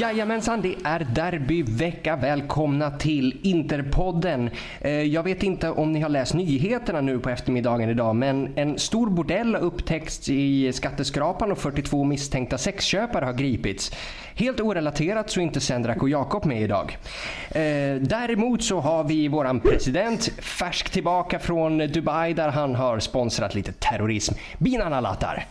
Jajamensan, det är derbyvecka. Välkomna till Interpodden. Eh, jag vet inte om ni har läst nyheterna nu på eftermiddagen idag, men en stor bordell har upptäckts i skatteskrapan och 42 misstänkta sexköpare har gripits. Helt orelaterat så är inte Sendrak och Jakob med idag. Eh, däremot så har vi våran president färsk tillbaka från Dubai där han har sponsrat lite terrorism. Binan Alatar.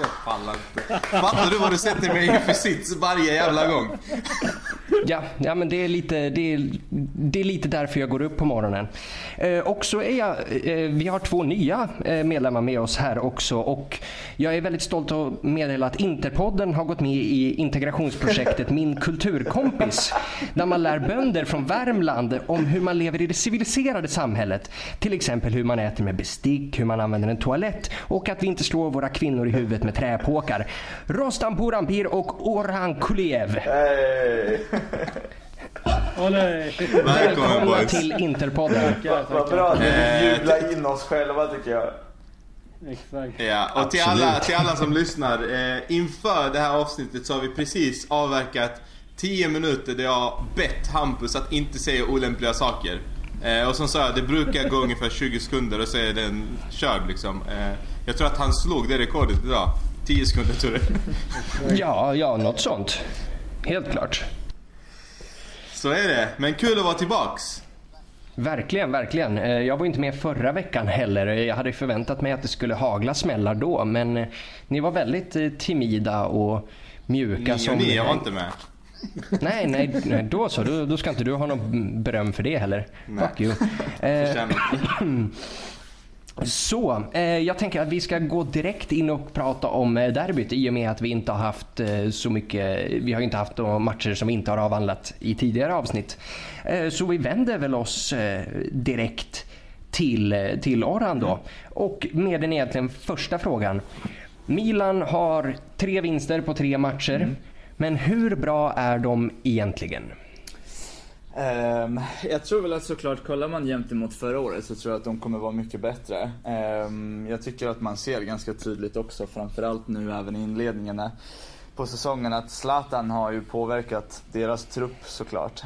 Jag pallar inte. Fattar du vad du sätter mig i för sits varje jävla gång? wrong. Ja, ja men det är, lite, det, är, det är lite därför jag går upp på morgonen. Eh, och så är jag, eh, vi har två nya eh, medlemmar med oss här också och jag är väldigt stolt att meddela att Interpodden har gått med i integrationsprojektet Min kulturkompis där man lär bönder från Värmland om hur man lever i det civiliserade samhället. Till exempel hur man äter med bestick, hur man använder en toalett och att vi inte slår våra kvinnor i huvudet med träpåkar. Rostan Purampir och Orhan Kulev. Hey. Olé. Välkommen boys. till Interpodden. Vad bra att vi Eh, jublar in oss själva tycker jag. Exakt. Ja, och till alla, till alla som lyssnar. Eh, inför det här avsnittet så har vi precis avverkat 10 minuter där jag bett Hampus att inte säga olämpliga saker. Eh, och som sa jag, det brukar gå ungefär 20 sekunder och så är den körd liksom. Eh, jag tror att han slog det rekordet idag. 10 sekunder tror jag. Ja, ja, något sånt. Helt klart. Så är det. Men kul att vara tillbaks. Verkligen, verkligen. Eh, Jag var inte med förra veckan heller. Jag hade förväntat mig att det skulle hagla smällar då, men eh, ni var väldigt eh, timida och mjuka. Ni som... och ni, jag var inte med. Nej, nej, nej då så. Då, då ska inte du ha något beröm för det heller. Nej. Fuck you. Eh. Så, eh, jag tänker att vi ska gå direkt in och prata om eh, derbyt i och med att vi inte har haft eh, så mycket, vi har inte haft de matcher som vi inte har avhandlat i tidigare avsnitt. Eh, så vi vänder väl oss eh, direkt till, eh, till Orhan då. Och med den egentligen första frågan. Milan har tre vinster på tre matcher. Men hur bra är de egentligen? Um, jag tror väl att såklart, kollar man jämt emot förra året så tror jag att de kommer vara mycket bättre. Um, jag tycker att man ser ganska tydligt också, framförallt nu även i inledningarna på säsongen, att Zlatan har ju påverkat deras trupp såklart.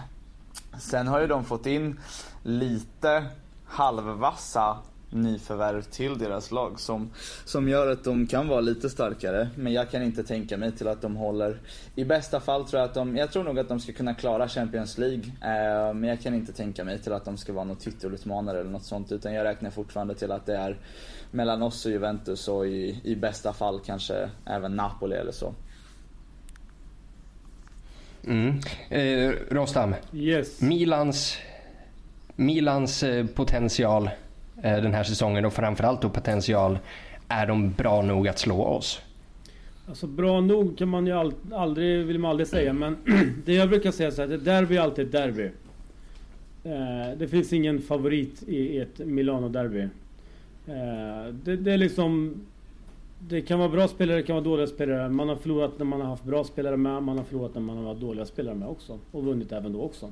Sen har ju de fått in lite halvvassa nyförvärv till deras lag som, som gör att de kan vara lite starkare. Men jag kan inte tänka mig till att de håller... I bästa fall tror jag att de... Jag tror nog att de ska kunna klara Champions League. Eh, men jag kan inte tänka mig till att de ska vara någon titelutmanare eller något sånt. Utan jag räknar fortfarande till att det är mellan oss och Juventus och i, i bästa fall kanske även Napoli eller så. Mm. Eh, Rostam, Yes. Milans, Milans eh, potential Eh, den här säsongen och framförallt då potential, är de bra nog att slå oss? Alltså bra nog kan man ju aldrig, vill man aldrig säga men det jag brukar säga så här, ett derby är alltid ett derby. Eh, det finns ingen favorit i ett Milano-derby. Eh, det, det är liksom... Det kan vara bra spelare, det kan vara dåliga spelare. Man har förlorat när man har haft bra spelare med, man har förlorat när man har haft dåliga spelare med också. Och vunnit även då också.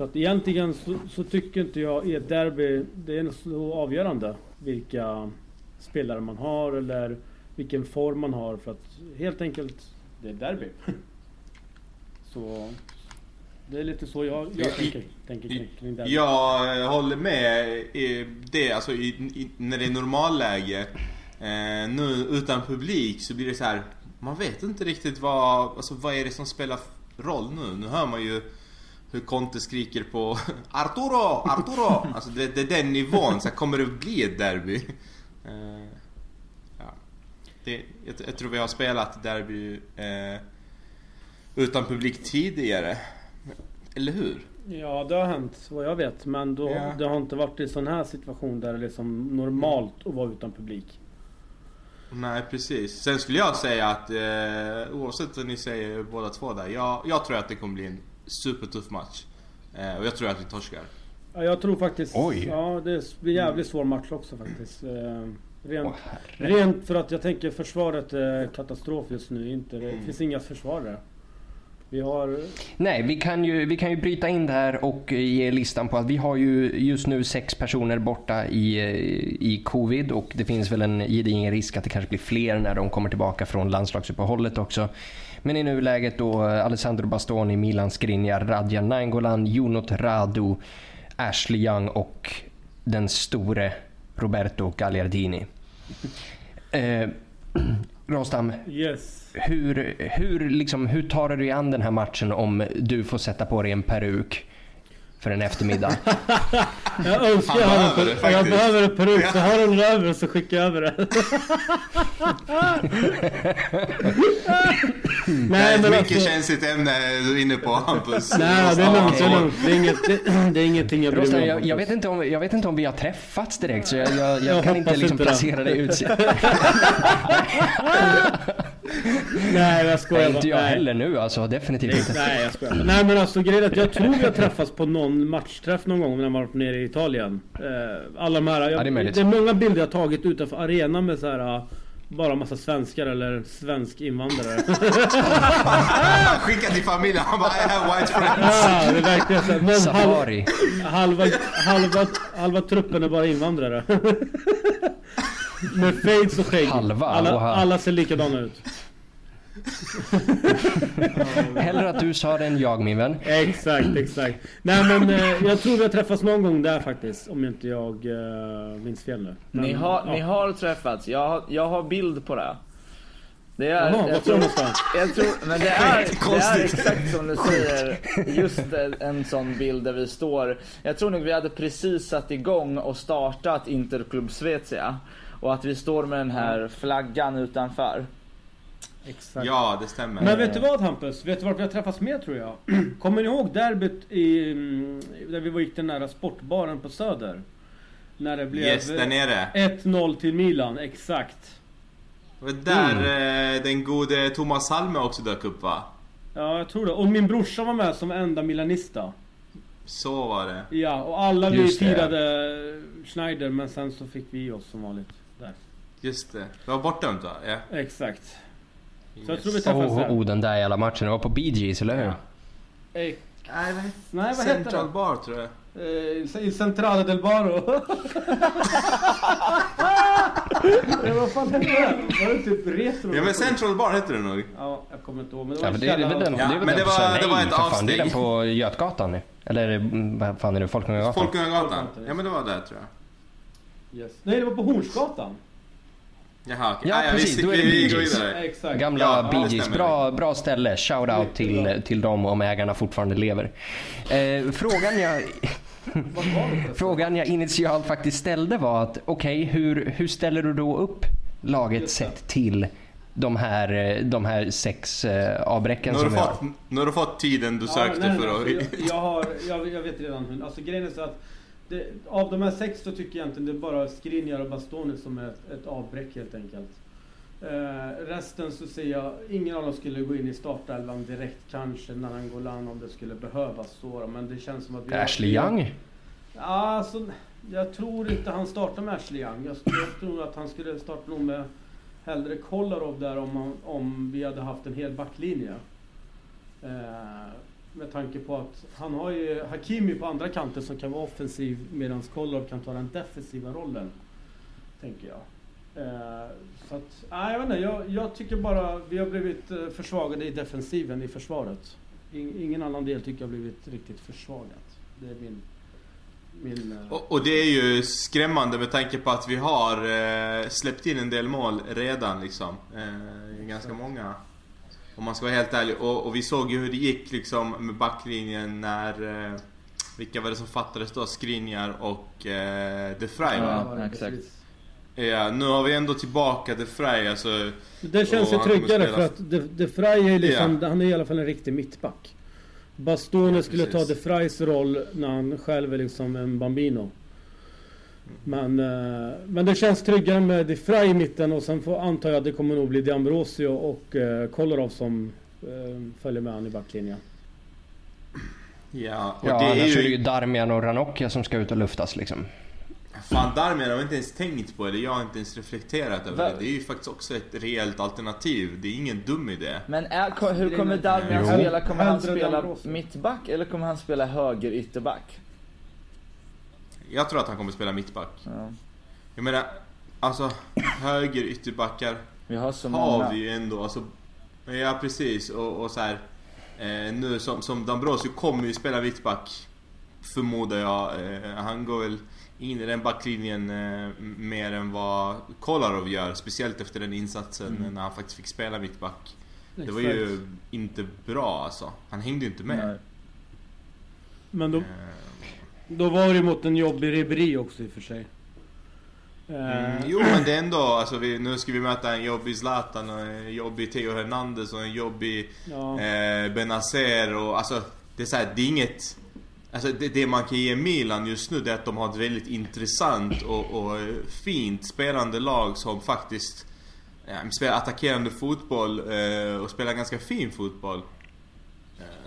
Så att egentligen så, så tycker inte jag i ett derby, det är så avgörande vilka spelare man har eller vilken form man har för att helt enkelt, det är derby. Så det är lite så jag, jag I- tänker, tänker kring, kring derby. Jag håller med i det, alltså i, i, när det är normalläge. Eh, nu utan publik så blir det så här. Man vet inte riktigt vad, alltså vad är det som spelar roll nu? Nu hör man ju hur Conte skriker på Arturo, Arturo! Alltså det, det är den nivån, så här, kommer det bli ett derby? Eh, ja. det, jag, jag tror vi har spelat derby eh, utan publik tidigare. Eller hur? Ja, det har hänt vad jag vet. Men då, Ja. det har inte varit i sån här situation där det är liksom normalt att vara utan publik. Nej precis. Sen skulle jag säga att eh, oavsett vad ni säger båda två där. Jag, jag tror att det kommer bli en supertuff match. Eh, och jag tror att vi torskar. Ja, jag tror faktiskt... Oj. Ja, det blir jävligt svår match också faktiskt. Eh, rent, herre. rent för att jag tänker försvaret är katastrof just nu. Inte, det Mm. finns inga försvarare. Vi har... Nej, vi kan, ju, vi kan ju bryta in det här och ge listan på att vi har ju just nu sex personer borta i, i covid och det finns väl en gedigen risk att det kanske blir fler när de kommer tillbaka från landslagsuppehållet också. Men i nuläget då Alessandro Bastoni, Milan Skriniar, Radja Nainggolan, Junot Radu, Ashley Young och den store Roberto Gagliardini. Eh, Rostam, Yes. hur, hur, liksom, hur tar du dig an den här matchen om du får sätta på dig en peruk för en eftermiddag? Jag önskar jag hade behöver en det per- jag faktiskt. behöver en peruk, så har du den över så skickar jag över den. Det är Nej ett men mycket alltså, känsligt ämne du är inne på Hampus. Nej det är lugnt, det är lugnt. Det är, inget, det, det är ingenting jag bryr mig om. jag, jag, vet inte om, jag vet inte om vi har träffats direkt så jag, jag, jag Jag kan inte liksom inte det. placera dig ut. Nej jag skojar Nej, inte jag heller nu alltså, definitivt inte. nej jag skojar. Nej men alltså grejen är att jag tror vi har träffats på någon matchträff någon gång när man varit nere i Italien. Eh, alla de här, jag, Ja, det är det är många bilder jag tagit utanför arenan med så här eh, bara massa svenskar eller svensk invandrare. Han skickar till familjen, han bara I have white friends. ja, det är verkligen så. Men Safari. halva, halva, halva truppen är bara invandrare. med fades och skägg. Halva, Alla, alla ser likadana ut. Hellre att du sa det än jag min vän. Exakt, exakt. Nej men eh, jag tror vi har träffats någon gång där faktiskt. Om inte jag eh, minns fel nu. Men, Ni har, ja. ni har träffats, jag har, jag har bild på det. Det är, Jaha, jag, tror, jag tror, men det är, det är exakt som du säger, just en, en sån bild där vi står. Jag tror nog vi hade precis satt igång och startat Interklubb Svezia. Och att vi står med den här flaggan utanför. Exakt. Ja, det stämmer. Men vet du vad Hampus? Vet du vart vi har träffats mer tror jag? Kommer ni ihåg derbyt i, mm, där vi var gick den nära sportbaren på Söder? När det blev Yes, där nere. 1-0 till Milan, exakt. Det var där Mm. eh, den gode Thomas Salme också dök upp va? Ja, jag tror det. Och min brorsa var med som enda milanista. Så var det. Ja, och alla vi firade Schneider, men sen så fick vi oss som vanligt. Där. Just det. Det var bortdömt va? Ja. Exakt. Så jag Yes. tror vi träffades Oh, där. oh, den där jävla matchen. Det var på Bee Gees, eller hur? Ja. Nej, vad nej, vad Central heter Bar tror jag. det? Eh, I Centrale del Baro. Eh, vad fan hette det? Var det typ retro? Ja men Central Bar heter det nog. Ja, jag kommer inte ihåg. Men det var Ja, en för det, det väl den, Ja, det men den det var- det var Nej, ett för fan, Det är den avsteg. på Götgatan nu. Eller vad fan är det? Folkungagatan? Folkungagatan. Folkungagatan, Ja men det var där tror jag. Yes. Nej, det var på Hornsgatan. Jaha okej. Ja, Ah, precis, Vi, då är det vi, Bee Gees. Exakt. Gamla Ja, ja, Bee Gees. Bra, bra ställe. Shout out Mycket till, till dem om ägarna fortfarande lever. Eh, frågan, jag, frågan jag initialt faktiskt ställde var att okej, hur, hur ställer du då upp laget sett till de här, eh, de här sex eh, avbräcken Nu har, som du vi har? fått, nu har du fått tiden du Ja, sökte nej, nej, för att... jag, jag, har, jag, jag vet redan hur. Alltså grejen är så att det, av de här sex så tycker jag egentligen det är bara Skriniar och Bastoni som är ett, ett avbräck helt enkelt. Eh, resten så ser jag, ingen av dem skulle gå in i startelvan direkt kanske när han går land om det skulle behövas så Men det känns som att vi har- Ashley Young? Ja, alltså, jag tror inte han startar med Ashley Young. Jag, jag tror att han skulle starta nog med hellre Kolarov där om, om vi hade haft en hel backlinje. Eh, med tanke på att han har ju Hakimi på andra kanten som kan vara offensiv medan Kolarov kan ta den defensiva rollen. Tänker jag. Eh, så att, nej, jag vet inte. Jag, jag tycker bara vi har blivit eh, försvagade i defensiven i försvaret. In, ingen annan del tycker jag har blivit riktigt försvagat. Det är min... min eh, Och, och det är ju skrämmande med tanke på att vi har eh, släppt in en del mål redan liksom. Eh, ganska många. Om man ska vara helt ärlig. Och, och vi såg ju hur det gick liksom med backlinjen när... Eh, vilka var det som fattades då? Skriniar och eh, De Vrij va? Ja, exakt. Ja, nu har vi ändå tillbaka De Vrij alltså. Det känns ju tryggare spela- för att De, De är liksom, Ja. han är i alla fall en riktig mittback. Bastone Ja, skulle ta. De Vrijs roll när han själv är liksom en Bambino. Men, eh, men det känns tryggare med De Vrij i mitten och sen får, antar jag att det kommer nog bli D'Ambrosio och eh, Kolarov som eh, följer med han i backlinjen. Ja, och Ja, det är annars ju... är det ju Darmian och Ranocchia som ska ut och luftas liksom. Fan Darmian har vi inte ens tänkt på det, jag har inte ens reflekterat över det. Det är ju faktiskt också ett reellt alternativ. Det är ingen dum idé. Men är, hur kommer. Darmian spela? Kommer han spela mittback eller kommer han spela höger ytterback? Jag tror att han kommer spela mittback. Ja. Jag menar, alltså höger ytterbackar Vi har så har många. vi ju ändå. Alltså, ja precis och, och så här. Eh, nu som, som Dambrosio kommer ju spela mittback. Förmodar jag. Eh, han går väl in i den backlinjen eh, mer än vad Kolarov gör. Speciellt efter den insatsen Mm. när han faktiskt fick spela mittback. Det var Exakt. ju inte bra alltså. Han hängde ju inte med. Nej. Men då, Eh, då var det mot en jobbig Ribéry också i och för sig. Eh, Mm, jo men det är ändå, alltså vi, nu ska vi möta en jobbig Zlatan och en jobbig Theo Hernandez och en jobbig ja. eh, Benazer och alltså det är så här, det är inget Alltså det, det man kan ge Milan just nu det är att de har ett väldigt intressant och, och eh, fint spelande lag som faktiskt eh, spelar attackerande fotboll eh, och spelar ganska fin fotboll.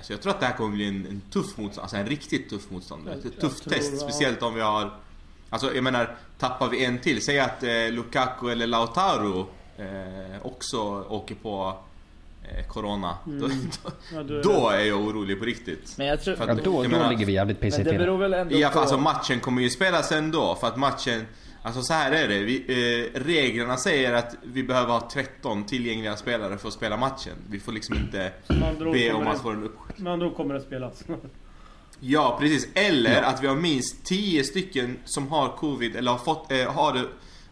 Så jag tror att det här kommer bli en, en tuff motståndare, alltså en riktigt tuff motståndare. Ett tufft test, ja. speciellt om vi har Alltså jag menar, tappar vi en till, säg att eh, Lukaku eller Lautaro eh, också åker på eh, Corona. Mm. Då, Ja, då är då är jag orolig på riktigt. Men jag tror... För Ja, att- då, jag då menar- ligger vi jävligt pissigt till. Ja, alltså matchen kommer ju spelas ändå för att matchen Alltså så här är det. Vi, eh, reglerna säger att vi behöver ha 13 tillgängliga spelare för att spela matchen. Vi får liksom inte be om att få den upp. Med andra ord kommer det spelas. Ja, precis. Eller att vi har minst 10 stycken som har covid eller har fått, eh, har det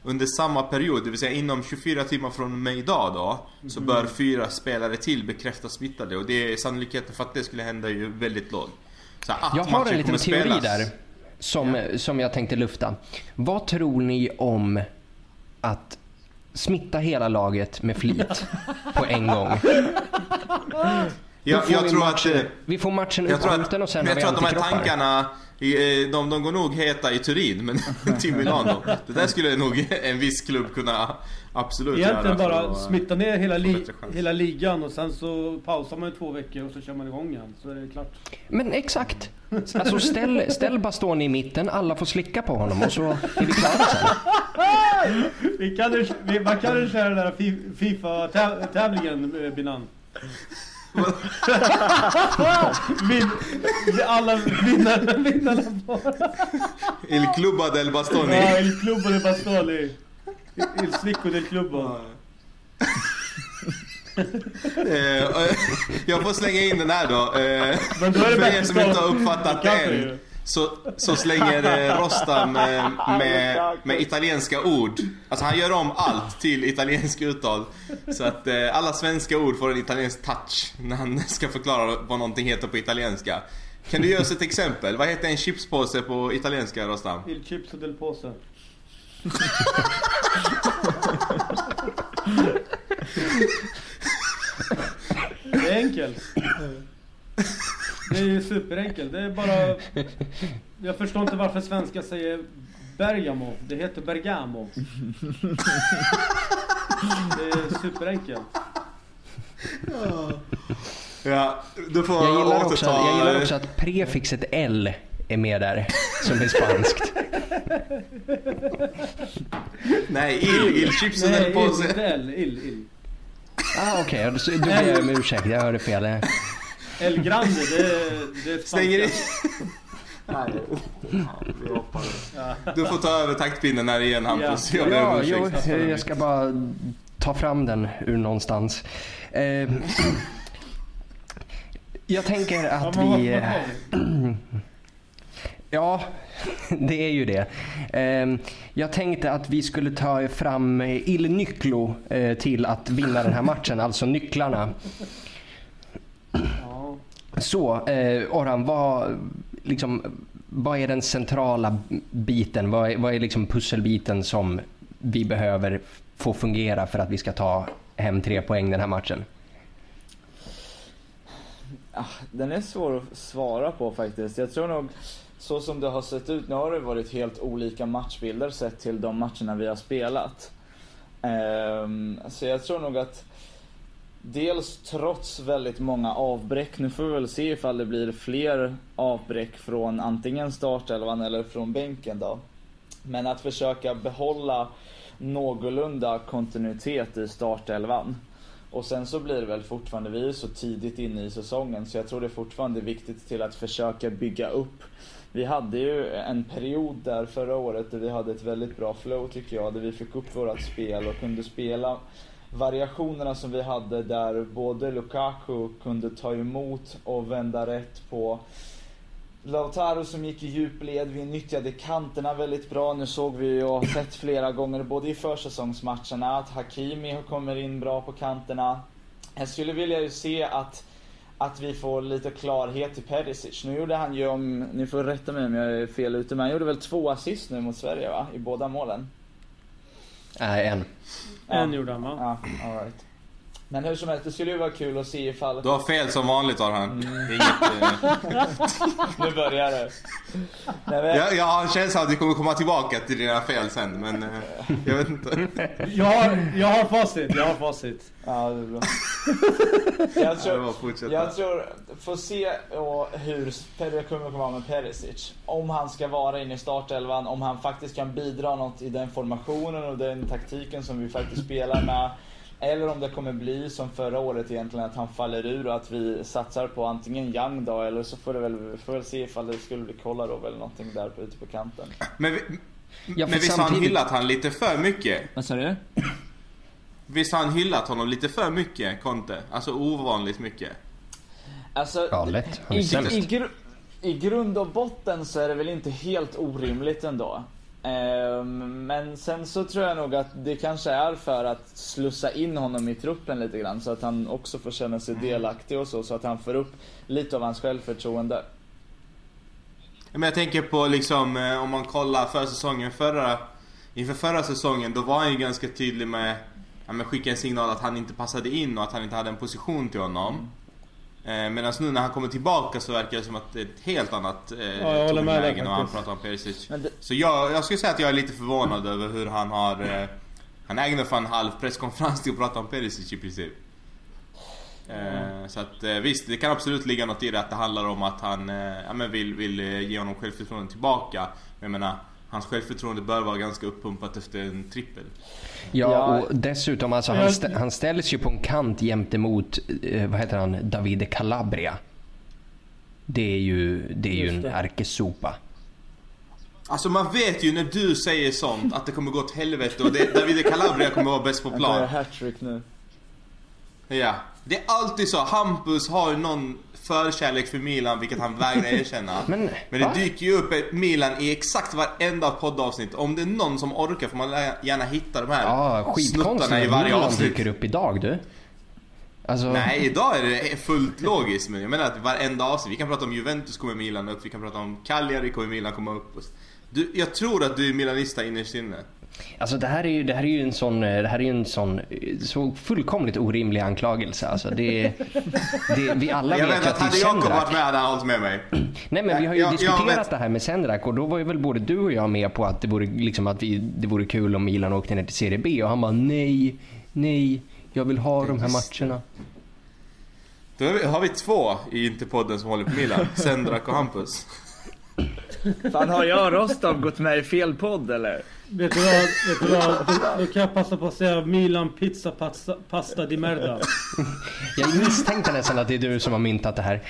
under samma period, det vill säga inom 24 timmar från och med idag då, så Mhm. bör fyra spelare till bekräftas smittade och det är sannolikheten för att det skulle hända är ju väldigt låg. Så att Jag har en liten teori spelas- där som, som jag tänkte lufta. Vad tror ni om att smitta hela laget med flit på en gång? Jag, får jag vi tror att... matchen, eh, vi får matchen uppskjuten och att, sen har jag vi tror att de här tankarna, i, eh, de, de går nog heta i Turin, men till Milano. Det där skulle nog en viss klubb kunna absolut Egentligen göra. för bara att- smitta ner hela, li hela ligan och sen så pausar man i två veckor och så kör man igång igen. Så är det klart. Men exakt. Alltså ställ, ställ Bastoni i mitten, alla får slicka på honom och så är vi klara sen. Vi kan, man kan ju köra den där Fi- Fifa-tävlingen, eh, Binan. Vin, alla vinnare, vinnarna på... Il Cluba del Bastoni. Ja, Il Clubo de Bastoni. Il Slicco del Clubo. Eh, jag får slänga in den här då. Eh, Men då är det för er som inte har uppfattat det än. Så, så slänger eh, Rostam eh, med, med italienska ord. Alltså han gör om allt till italienska uttal. Så att eh, alla svenska ord får en italiensk touch när han ska förklara vad någonting heter på italienska. Kan du ge oss ett exempel? Vad heter en chipspåse på italienska Rostam? Il Chips del Påse. Det är enkelt. Det är ju superenkelt. Det är bara... Jag förstår inte varför svenskar säger Bergamo. Det heter Bergamo. Det är superenkelt. Ja, du får Jag gillar, också, återta... jag gillar också att prefixet L är med där, som är spanskt. Nej, il, il chipsen Nej, del påse. inte L. Il, il. Ah, Okej, okay. då ber jag om ursäkt. Jag hörde fel. El Grande, det det är Slänger in... spanska. Nej, vi hoppar. Du får ta över taktpinnen här igen Hampus. Ja. Jag Ja, jo, jag ska bara ta fram den ur någonstans. Eh, jag tänker att vi... vi? Ja, det är ju det. Eh, jag tänkte att vi skulle ta fram Il Nyclo eh, till att vinna den här matchen, alltså nycklarna. Så, eh, Orhan, vad, liksom, vad är den centrala biten? Vad är, vad är liksom pusselbiten som vi behöver få fungera för att vi ska ta hem tre poäng den här matchen? Ah, den är svår att svara på faktiskt. Jag tror nog, så som det har sett ut, nu har det varit helt olika matchbilder sett till de matcherna vi har spelat. Ehm, så jag tror nog att dels trots väldigt många avbräck, nu får vi väl se ifall det blir fler avbräck från antingen startelvan eller från bänken då. Men att försöka behålla någorlunda kontinuitet i startelvan. Och sen så blir det väl fortfarande, vi är så tidigt inne i säsongen så jag tror det är fortfarande viktigt till att försöka bygga upp. Vi hade ju en period där förra året där vi hade ett väldigt bra flow tycker jag, där vi fick upp vårat spel och kunde spela variationerna som vi hade där både Lukaku kunde ta emot och vända rätt på Lautaro som gick i djupled, vi nyttjade kanterna väldigt bra. Nu såg vi och har sett flera gånger både i försäsongsmatcherna att Hakimi kommer in bra på kanterna. Jag skulle vilja ju se att, att vi får lite klarhet i Perisic. Nu gjorde han ju om, ni får rätta mig om jag är fel ute, men han gjorde väl två assist nu mot Sverige va? I båda målen? Nej, en. En gjorde han va? Ja, all right. Men hur som helst, det skulle ju vara kul att se ifall... Du har fel som vanligt Arhan. Mm. Inget, eh, Nu börjar det. Nej, men... jag, jag har en känsla att vi kommer komma tillbaka till dina fel sen men eh, jag vet inte. Jag har, jag har facit, jag har facit. Ja, det är bra. jag, tror, fortsätta. jag tror, får se och hur det kommer att komma med Perisic. Om han ska vara inne i startelvan, om han faktiskt kan bidra något i den formationen och den taktiken som vi faktiskt spelar med. Eller om det kommer bli som förra året egentligen att han faller ur och att vi satsar på antingen Young då eller så får det väl, får väl se ifall det skulle bli Kolarov eller någonting där på, ute på kanten. Men, vi, Ja, men visst har han hyllat han lite för mycket? Vad sa du? Visst har han hyllat honom lite för mycket, Conte? Alltså ovanligt mycket. Alltså, Ja, lätt. I, sämst. i, gru, I grund och botten så är det väl inte helt orimligt ändå. Ehm, men sen så tror jag nog att det kanske är för att slussa in honom i truppen lite grann så att han också får känna sig delaktig och så, så att han får upp lite av hans självförtroende. Men jag tänker på liksom eh, om man kollar för säsongen förra Inför förra säsongen då var han ju ganska tydlig med ja, men skicka en signal att han inte passade in och att han inte hade en position till honom. Eh, Medan nu när han kommer tillbaka så verkar det som att det är ett helt annat eh, Ja, jag håller med tonläge när han pratar om Perisic. Det, Så jag, jag skulle säga att jag är lite förvånad över hur han har eh, Han ägnade för en halv presskonferens till att prata om Perisic i princip. Eh, så att eh, visst, det kan absolut ligga något i det att det handlar om att han eh, ja, men vill, vill eh, ge honom självförtroende tillbaka. Men jag menar, hans självförtroende bör vara ganska uppumpat efter en trippel. Ja, och dessutom alltså han, stä- han ställs ju på en kant jämte mot, eh, vad heter han, Davide Calabria. Det är ju, det är ju en ärkesopa. Alltså man vet ju när du säger sånt att det kommer gå åt helvete och det, Davide Calabria kommer vara bäst på plan. hattrick nu. Ja. Det är alltid så. Hampus har någon förkärlek för Milan vilket han vägrar erkänna. Men, Men det va? dyker ju upp ett Milan i exakt varenda poddavsnitt. Om det är någon som orkar får man gärna hitta de här Ja, snuttarna i varje Milan avsnitt. dyker upp idag du. Alltså, Nej, idag är det fullt logiskt. Men jag menar att varenda avsnitt. Vi kan prata om Juventus kommer Milan upp. Vi kan prata om Cagliari kommer Milan komma upp. Du, jag tror att du är milanista innerst inne. Alltså det här är ju, det här är ju en sån, eh, det här är ju en sån eh, så fullkomligt orimlig anklagelse. Alltså det, det, vi alla jag vet vet att att det är hade Jakob Sendrak. varit med hade han hållit med mig. Nej men vi har ju Jag- jag diskuterat vet- det här med Sendrak och då var ju väl både du och jag med på att det vore, liksom att vi, det vore kul om Milan åkte ner till Serie B och han bara nej, nej, jag vill ha de här matcherna. Då har vi- har vi två i Interpodden som håller på Milan. Sendrak och Hampus. Fan har jag och Rostov gått med i fel podd eller? Vet du vad? Vet du vad? Då, då kan jag passa på att säga Milan pizza pasta, pasta di merda. Jag misstänkte nästan att det är du som har myntat det här.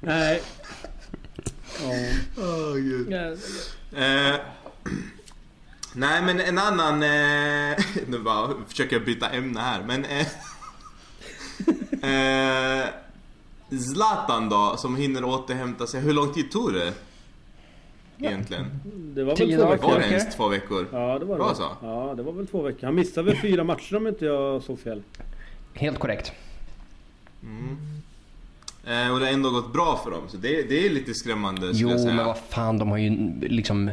Nej. Ja. Oh, Gud. Ja, Eh, nej men en annan... Eh, nu bara försöker jag byta ämne här men... Eh, eh, Zlatan då, som hinner återhämta sig. Hur lång tid tog det? Egentligen? Det var väl två dagar. veckor? Var det ens två veckor? Ja det var det. Var så? Ja det var väl två veckor. Han missade väl fyra matcher om inte jag såg fel. Helt korrekt. Eh, och det har ändå gått bra för dem, så det, det är lite skrämmande skulle Jo jag säga. men vad fan, de har ju liksom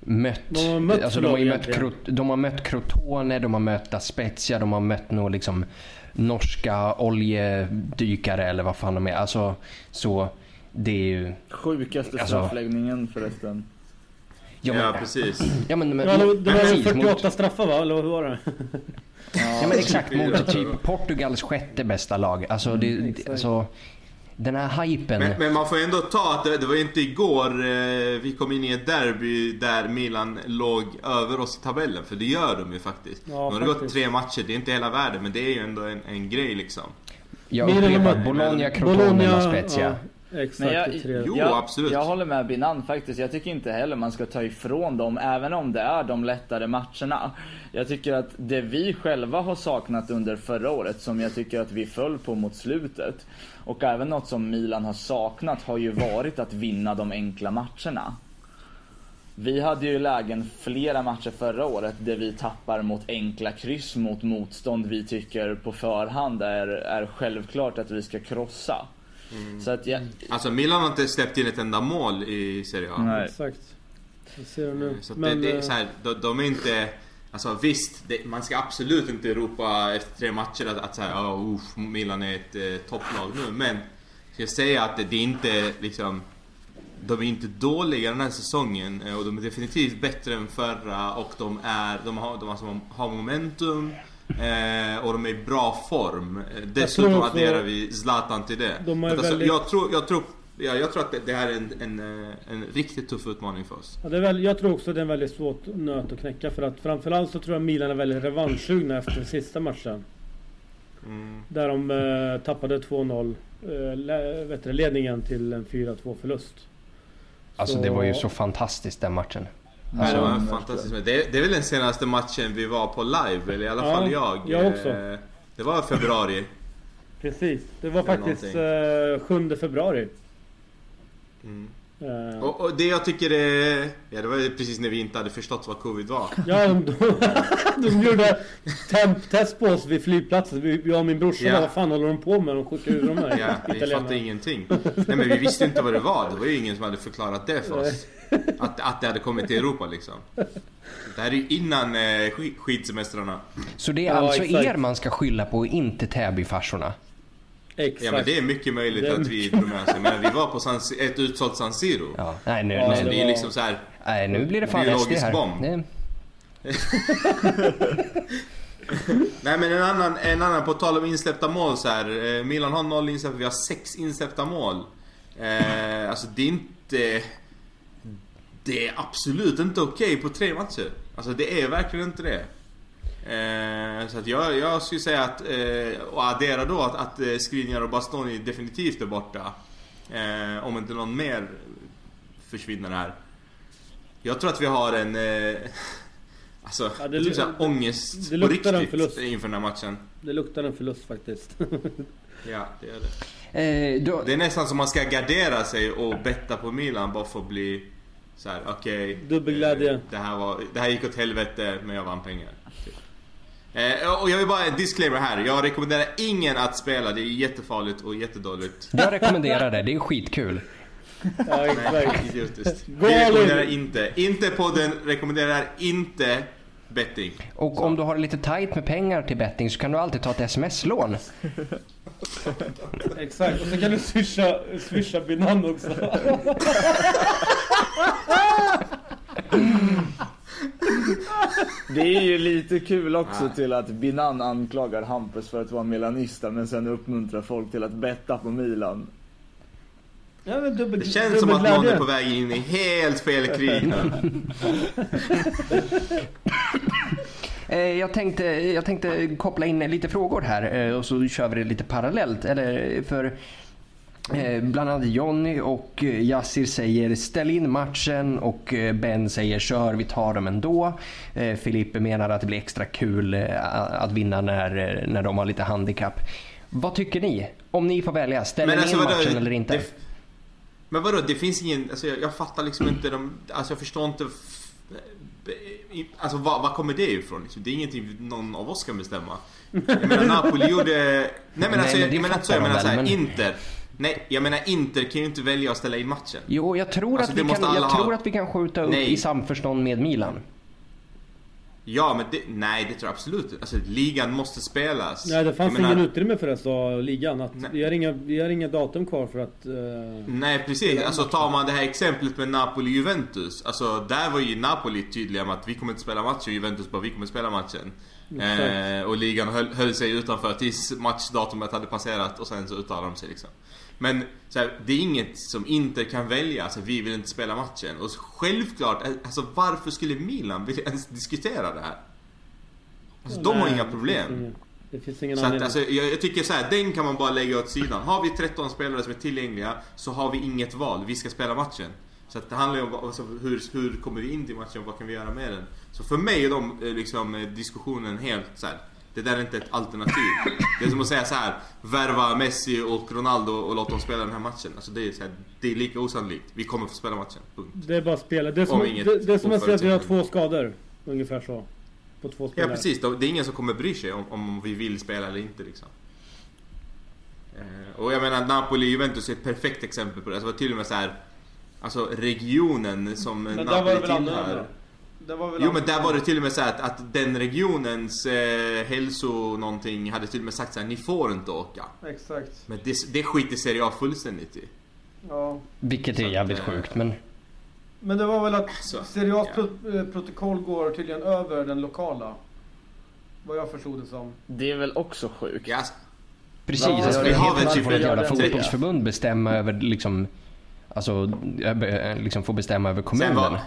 mött... De har mött alltså, de, har mött. Crot- de har mött Crotone, de har mött La Spezia, de har mött nog liksom norska oljedykare eller vad fan de är. Alltså så det är ju... Sjukaste Alltså- straffläggningen förresten. Ja Ja, men, precis. ja, men, men, Ja, det, var precis, 48 mot, straffar va? Eller hur var det? ja men exakt mot typ Portugals sjätte bästa lag. Alltså, det, Mm, alltså den här hypen. Men, men, man får ändå ta att det, det var inte igår eh, vi kom in i ett derby där Milan låg över oss i tabellen. För det gör de ju faktiskt. Ja, nu har det gått tre matcher, det är inte hela världen men det är ju ändå en, en grej liksom. Jag upprepar, Bologna, Crotone, La Spezia. ja, exakt. Men jag. Jo, jag, absolut. Jag håller med Binan faktiskt. Jag tycker inte heller man ska ta ifrån dem, även om det är de lättare matcherna. Jag tycker att det vi själva har saknat under förra året, som jag tycker att vi föll på mot slutet, och även något som Milan har saknat, har ju varit att vinna de enkla matcherna. Vi hade ju lägen flera matcher förra året där vi tappar mot enkla kryss mot motstånd vi tycker på förhand är, är självklart att vi ska krossa. Så att jag, Alltså Milan har inte släppt in ett enda mål i Serie A. Nej. Exakt. Jag ser det nu. Så Men, det, det är eh, så här, de, de är inte... Alltså visst, det, man ska absolut inte ropa efter tre matcher att, att så här, oh, uff, Milan är ett eh, topplag nu. Men ska jag säga att det, det är inte liksom... De är inte dåliga den här säsongen eh, och de är definitivt bättre än förra och de är... De har, de alltså, har momentum eh, och de är i bra form. Eh, Dessutom adderar vi Zlatan till det. De är Att alltså, väldigt- jag, tror, jag, tror, ja, jag tror att det, det här är en, en, eh, en riktigt tuff utmaning för oss. Ja, det är väl, jag tror också det är en väldigt svårt nöt att knäcka för att framförallt så tror jag Milan är väldigt revanschsugna efter sista matchen. Mm. Där de eh, tappade 2-0 eh, ledningen till en 4-2 förlust. Alltså det var ju så fantastiskt den matchen. Nej, Alltså, det var verkligen. fantastiskt. Men Det, det är väl den senaste matchen vi var på live, eller i alla Ja, fall jag. jag också. Eh, Det var februari. Precis. Det var Eller faktiskt eh, 7 februari. Mm. Eh, Och, och det jag tycker är... Ja, det var precis när vi inte hade förstått vad covid var. Ja, de, de gjorde temptest på oss vid flygplatsen. Vi- Jag och min brorsa bara, vad fan håller de på med? De skickar ur de här Ja, vi fattade ingenting. Nej men vi visste inte vad det var. Det var ju ingen som hade förklarat det för oss. Att, att det hade kommit till Europa liksom. Det här är ju innan eh, sk- skidsemestrarna. Så det är Ja, alltså exakt. er man ska skylla på och inte Täbyfarsorna? Exakt. Ja men det är mycket möjligt är att vi drog med det. Men vi var på San, ett utsålt San Siro. Ja, nej nu, Ja, nej, Så det det är var- liksom så här. nej, nu blir det fan SD Biologisk här. bomb. Det, Nej men en annan, en annan på tal om insläppta mål så här. eh, Milan har noll insläppta, vi har sex insläppta mål. Eh, alltså det är inte... Det är absolut inte okej på tre matcher. Alltså det är verkligen inte det. Eh, så att jag, jag skulle säga att, eh, och addera då att, att eh, Skriniar och Bastoni definitivt är borta. Eh, om inte någon mer försvinner här. Jag tror att vi har en... Eh, alltså, Ja, det jag tror lu- så här, ångest det på luktar en riktigt inför den här matchen. Det luktar en förlust faktiskt. Ja, det gör det. eh, då, Det är nästan som man ska gardera sig och betta på Milan bara för att bli så här: okej. Dubbelglädje. eh, det, här var, det här gick åt helvete men jag vann pengar. Eh, och jag vill bara en disclaimer här. Jag rekommenderar ingen att spela. Det är jättefarligt och jättedåligt. jag rekommenderar det, det är skitkul. ja, Nej, exakt. idiotiskt. Vi rekommenderar inte. Inte podden rekommenderar inte betting. Och om du har lite tight med pengar till betting så kan du alltid ta ett sms-lån. Exakt. Och så kan du swisha, swisha Binan också. Det är ju lite kul också till att Binan anklagar Hampus för att vara milanista men sen uppmuntrar folk till att betta på Milan. Ja, men dubbel, Det känns som att någon är på väg in i helt fel krig. Eh, jag, tänkte, jag tänkte koppla in lite frågor här eh, och så kör vi det lite parallellt. Eller för bland annat Jonny och eh, Yassir säger ställ in matchen och eh, Ben säger kör, vi tar dem ändå. Eh, Filippe menar att det blir extra kul eh, att vinna när, eh, när de har lite handikapp. Vad tycker ni? Om ni får välja, ställer ni in vadå, matchen eller inte? Det, men vadå, det finns ingen... Alltså jag, jag fattar liksom inte de... Alltså jag förstår inte... Alltså vad, vad kommer det ifrån? Liksom? Det är ingenting någon av oss kan bestämma. Jag menar Napoli gjorde... Nej men Nej, alltså, men jag, jag menar inte så, jag menar såhär, men- Inter. Nej, jag menar Inter kan ju inte välja att ställa in matchen. Jo, jag tror, Alltså, att, vi måste kan, alla jag ha. tror att vi kan skjuta upp Nej. i samförstånd med Milan. Ja men det, nej det tror jag absolut inte. Alltså ligan måste spelas. Nej, det fanns Jag menar- ingen utrymme för det sa ligan. Att Nej. vi, har inga, vi har inga datum kvar för att... eh, Nej precis, alltså tar man det här exemplet med Napoli-Juventus. Alltså där var ju Napoli tydliga med att vi kommer inte spela matchen. Juventus bara vi kommer spela matchen. Eh, och ligan höll, höll sig utanför tills matchdatumet hade passerat och sen så uttalade de sig liksom. Men så här, det är inget som Inter kan välja, alltså vi vill inte spela matchen. Och självklart, eh, alltså varför skulle Milan vilja ens diskutera det här? Alltså de har inga det problem. finns ingen- Det finns ingen Så att, alltså, jag, jag tycker så här, den kan man bara lägga åt sidan. Har vi 13 spelare som är tillgängliga så har vi inget val. Vi ska spela matchen. Så att det handlar ju om alltså, hur, hur kommer vi in till matchen och vad kan vi göra med den. Så för mig är de eh, liksom, eh, diskussionen helt så här. Det där är inte ett alternativ. Det är som att säga så här. Värva Messi och Ronaldo och låta dem spela den här matchen. Alltså det är, så här, det är lika osannolikt. Vi kommer få spela matchen. Punkt. Det är bara spela. Det är som, Om inget det, det är som att säga att vi har två skador. Ungefär så. På två Ja spelare. precis, det är ingen som kommer bry sig om, om vi vill spela eller inte liksom. Eh, Och jag menar Napoli-Juventus är ett perfekt exempel på det. Alltså, det var till och med så här, Alltså regionen som Men där Napoli var det väl annorlunda? tillhör. Det var väl Jo men där var det till och med så här att, att den regionens eh, hälso någonting hade till och med sagt så här, ni får inte åka. Exakt. Men det, det skiter Serie A fullständigt i. Ja. Vilket är jävligt eh, sjukt men... Men det var väl att Alltså, Serie A's ja. eh, protokoll går tydligen över den lokala. Vad jag förstod det som. Det är väl också sjukt? Ja, alltså, Precis, Ja, alltså, vi har väl typ ett jävla fotbollsförbund bestämma över liksom... Alltså, över- liksom få bestämma över Sen kommunen. var,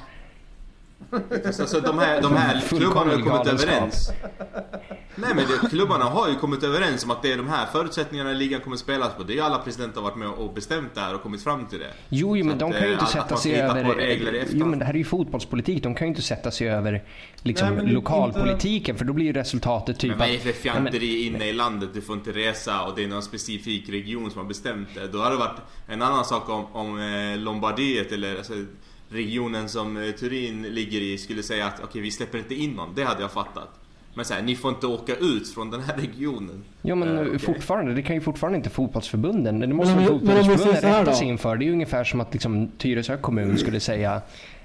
alltså de här, de här klubbarna har ju kommit överens. Nej men det, klubbarna har ju kommit överens om att det är de här förutsättningarna ligan kommer spelas på. Det är ju alla presidenter har varit med och bestämt där och kommit fram till det. Jo, jo men att, de kan ju eh, inte att- sätta sig över... på regler i Jo men det här är ju fotbollspolitik. De kan ju inte sätta sig över liksom Nej, men inte- lokalpolitiken för då blir ju resultatet typ Men vad är det för fjanteri inne i landet? Du får inte resa och det är någon specifik region som har bestämt det. Då hade det varit en annan sak om, om eh, Lombardiet eller alltså, regionen som eh, Turin ligger i skulle säga att okej vi släpper inte in någon. Det hade jag fattat. Men så här, ni får inte åka ut från den här regionen. Jo men Eh, okej. fortfarande, det kan ju fortfarande inte fotbollsförbunden. Det måste Men fotbollsförbunden rätta sig inför. Det är ju ungefär som att liksom Tyresö kommun skulle säga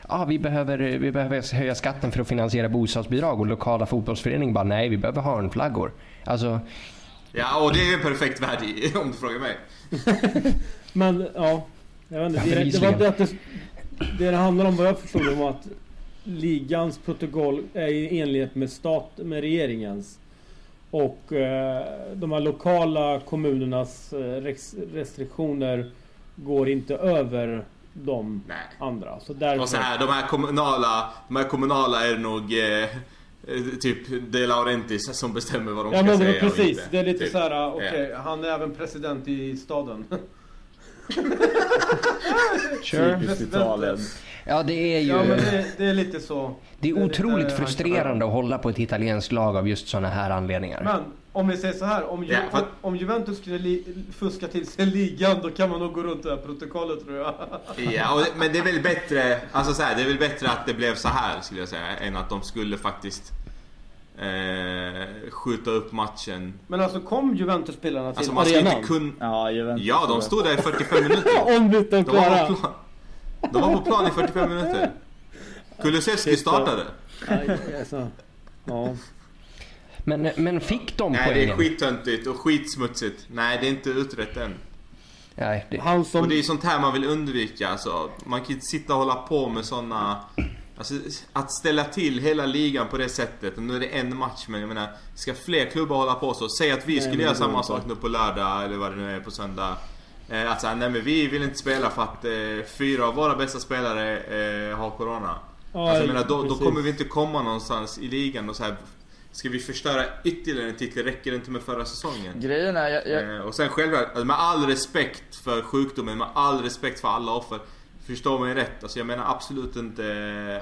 Ja, ah, vi, behöver, vi behöver höja skatten för att finansiera bostadsbidrag och lokala fotbollsföreningen bara nej, vi behöver hörnflaggor. Alltså, Ja och det är en perfekt värld i- om du frågar mig. Men ja. Jag vet inte. Ja, Det, det, var det, att det, det handlar om vad jag förstod var att ligans protokoll är i enlighet med stat med regeringens. Och eh, de här lokala kommunernas eh, restriktioner går inte över de Nej. andra. Så därför... Och så här, de här kommunala, de här kommunala är nog eh, typ De Laurentiis som bestämmer vad de Ja ska men säga och precis. inte. Det är lite Typ. så här, okej, han är även president i staden. Sure. Typiskt Italien. Ja, det är ju... Ja men det, det är lite så. Det är det- otroligt eh, frustrerande att hålla på ett italienskt lag av just sådana här anledningar. Men om vi säger så här, om, Ju- Ja, för- om, Juventus skulle li, fuska till sig ligan då kan man nog gå runt det här protokollet tror jag. Ja, det, men det är väl bättre, alltså så här, det är väl bättre att det blev så här skulle jag säga, än att de skulle faktiskt eh, skjuta upp matchen. Men alltså kom Juventus-spelarna till Alltså man ska arenan? inte kunna... Ja, Juventus. Ja, de stod där i 45 minuter. Ombytta och De var klara. på plan, de var på plan i 45 minuter. Kulusevski startade. Ja. Men, men fick de Nej, det är poängen? skittöntigt och skitsmutsigt. Nej, det är inte utrett än. Nej, det... Han som... Och det är sånt här man vill undvika alltså. Man kan inte sitta och hålla på med såna... Alltså att ställa till hela ligan på det sättet. Och nu är det en match men jag menar, ska fler klubbar hålla på så? Säg att vi skulle göra samma sak nu på lördag eller vad det nu är på söndag. Eh, att säga, nej men vi vill inte spela för att eh, fyra av våra bästa spelare eh, har Corona. Ja, alltså, jag menar, då, då kommer vi inte komma någonstans i ligan och så här. Ska vi förstöra ytterligare en titel? Räcker det inte med förra säsongen? Grejen är, jag, jag, Eh, och sen självklart, alltså med all respekt för sjukdomen, med all respekt för alla offer. Förstå mig rätt, alltså jag menar absolut inte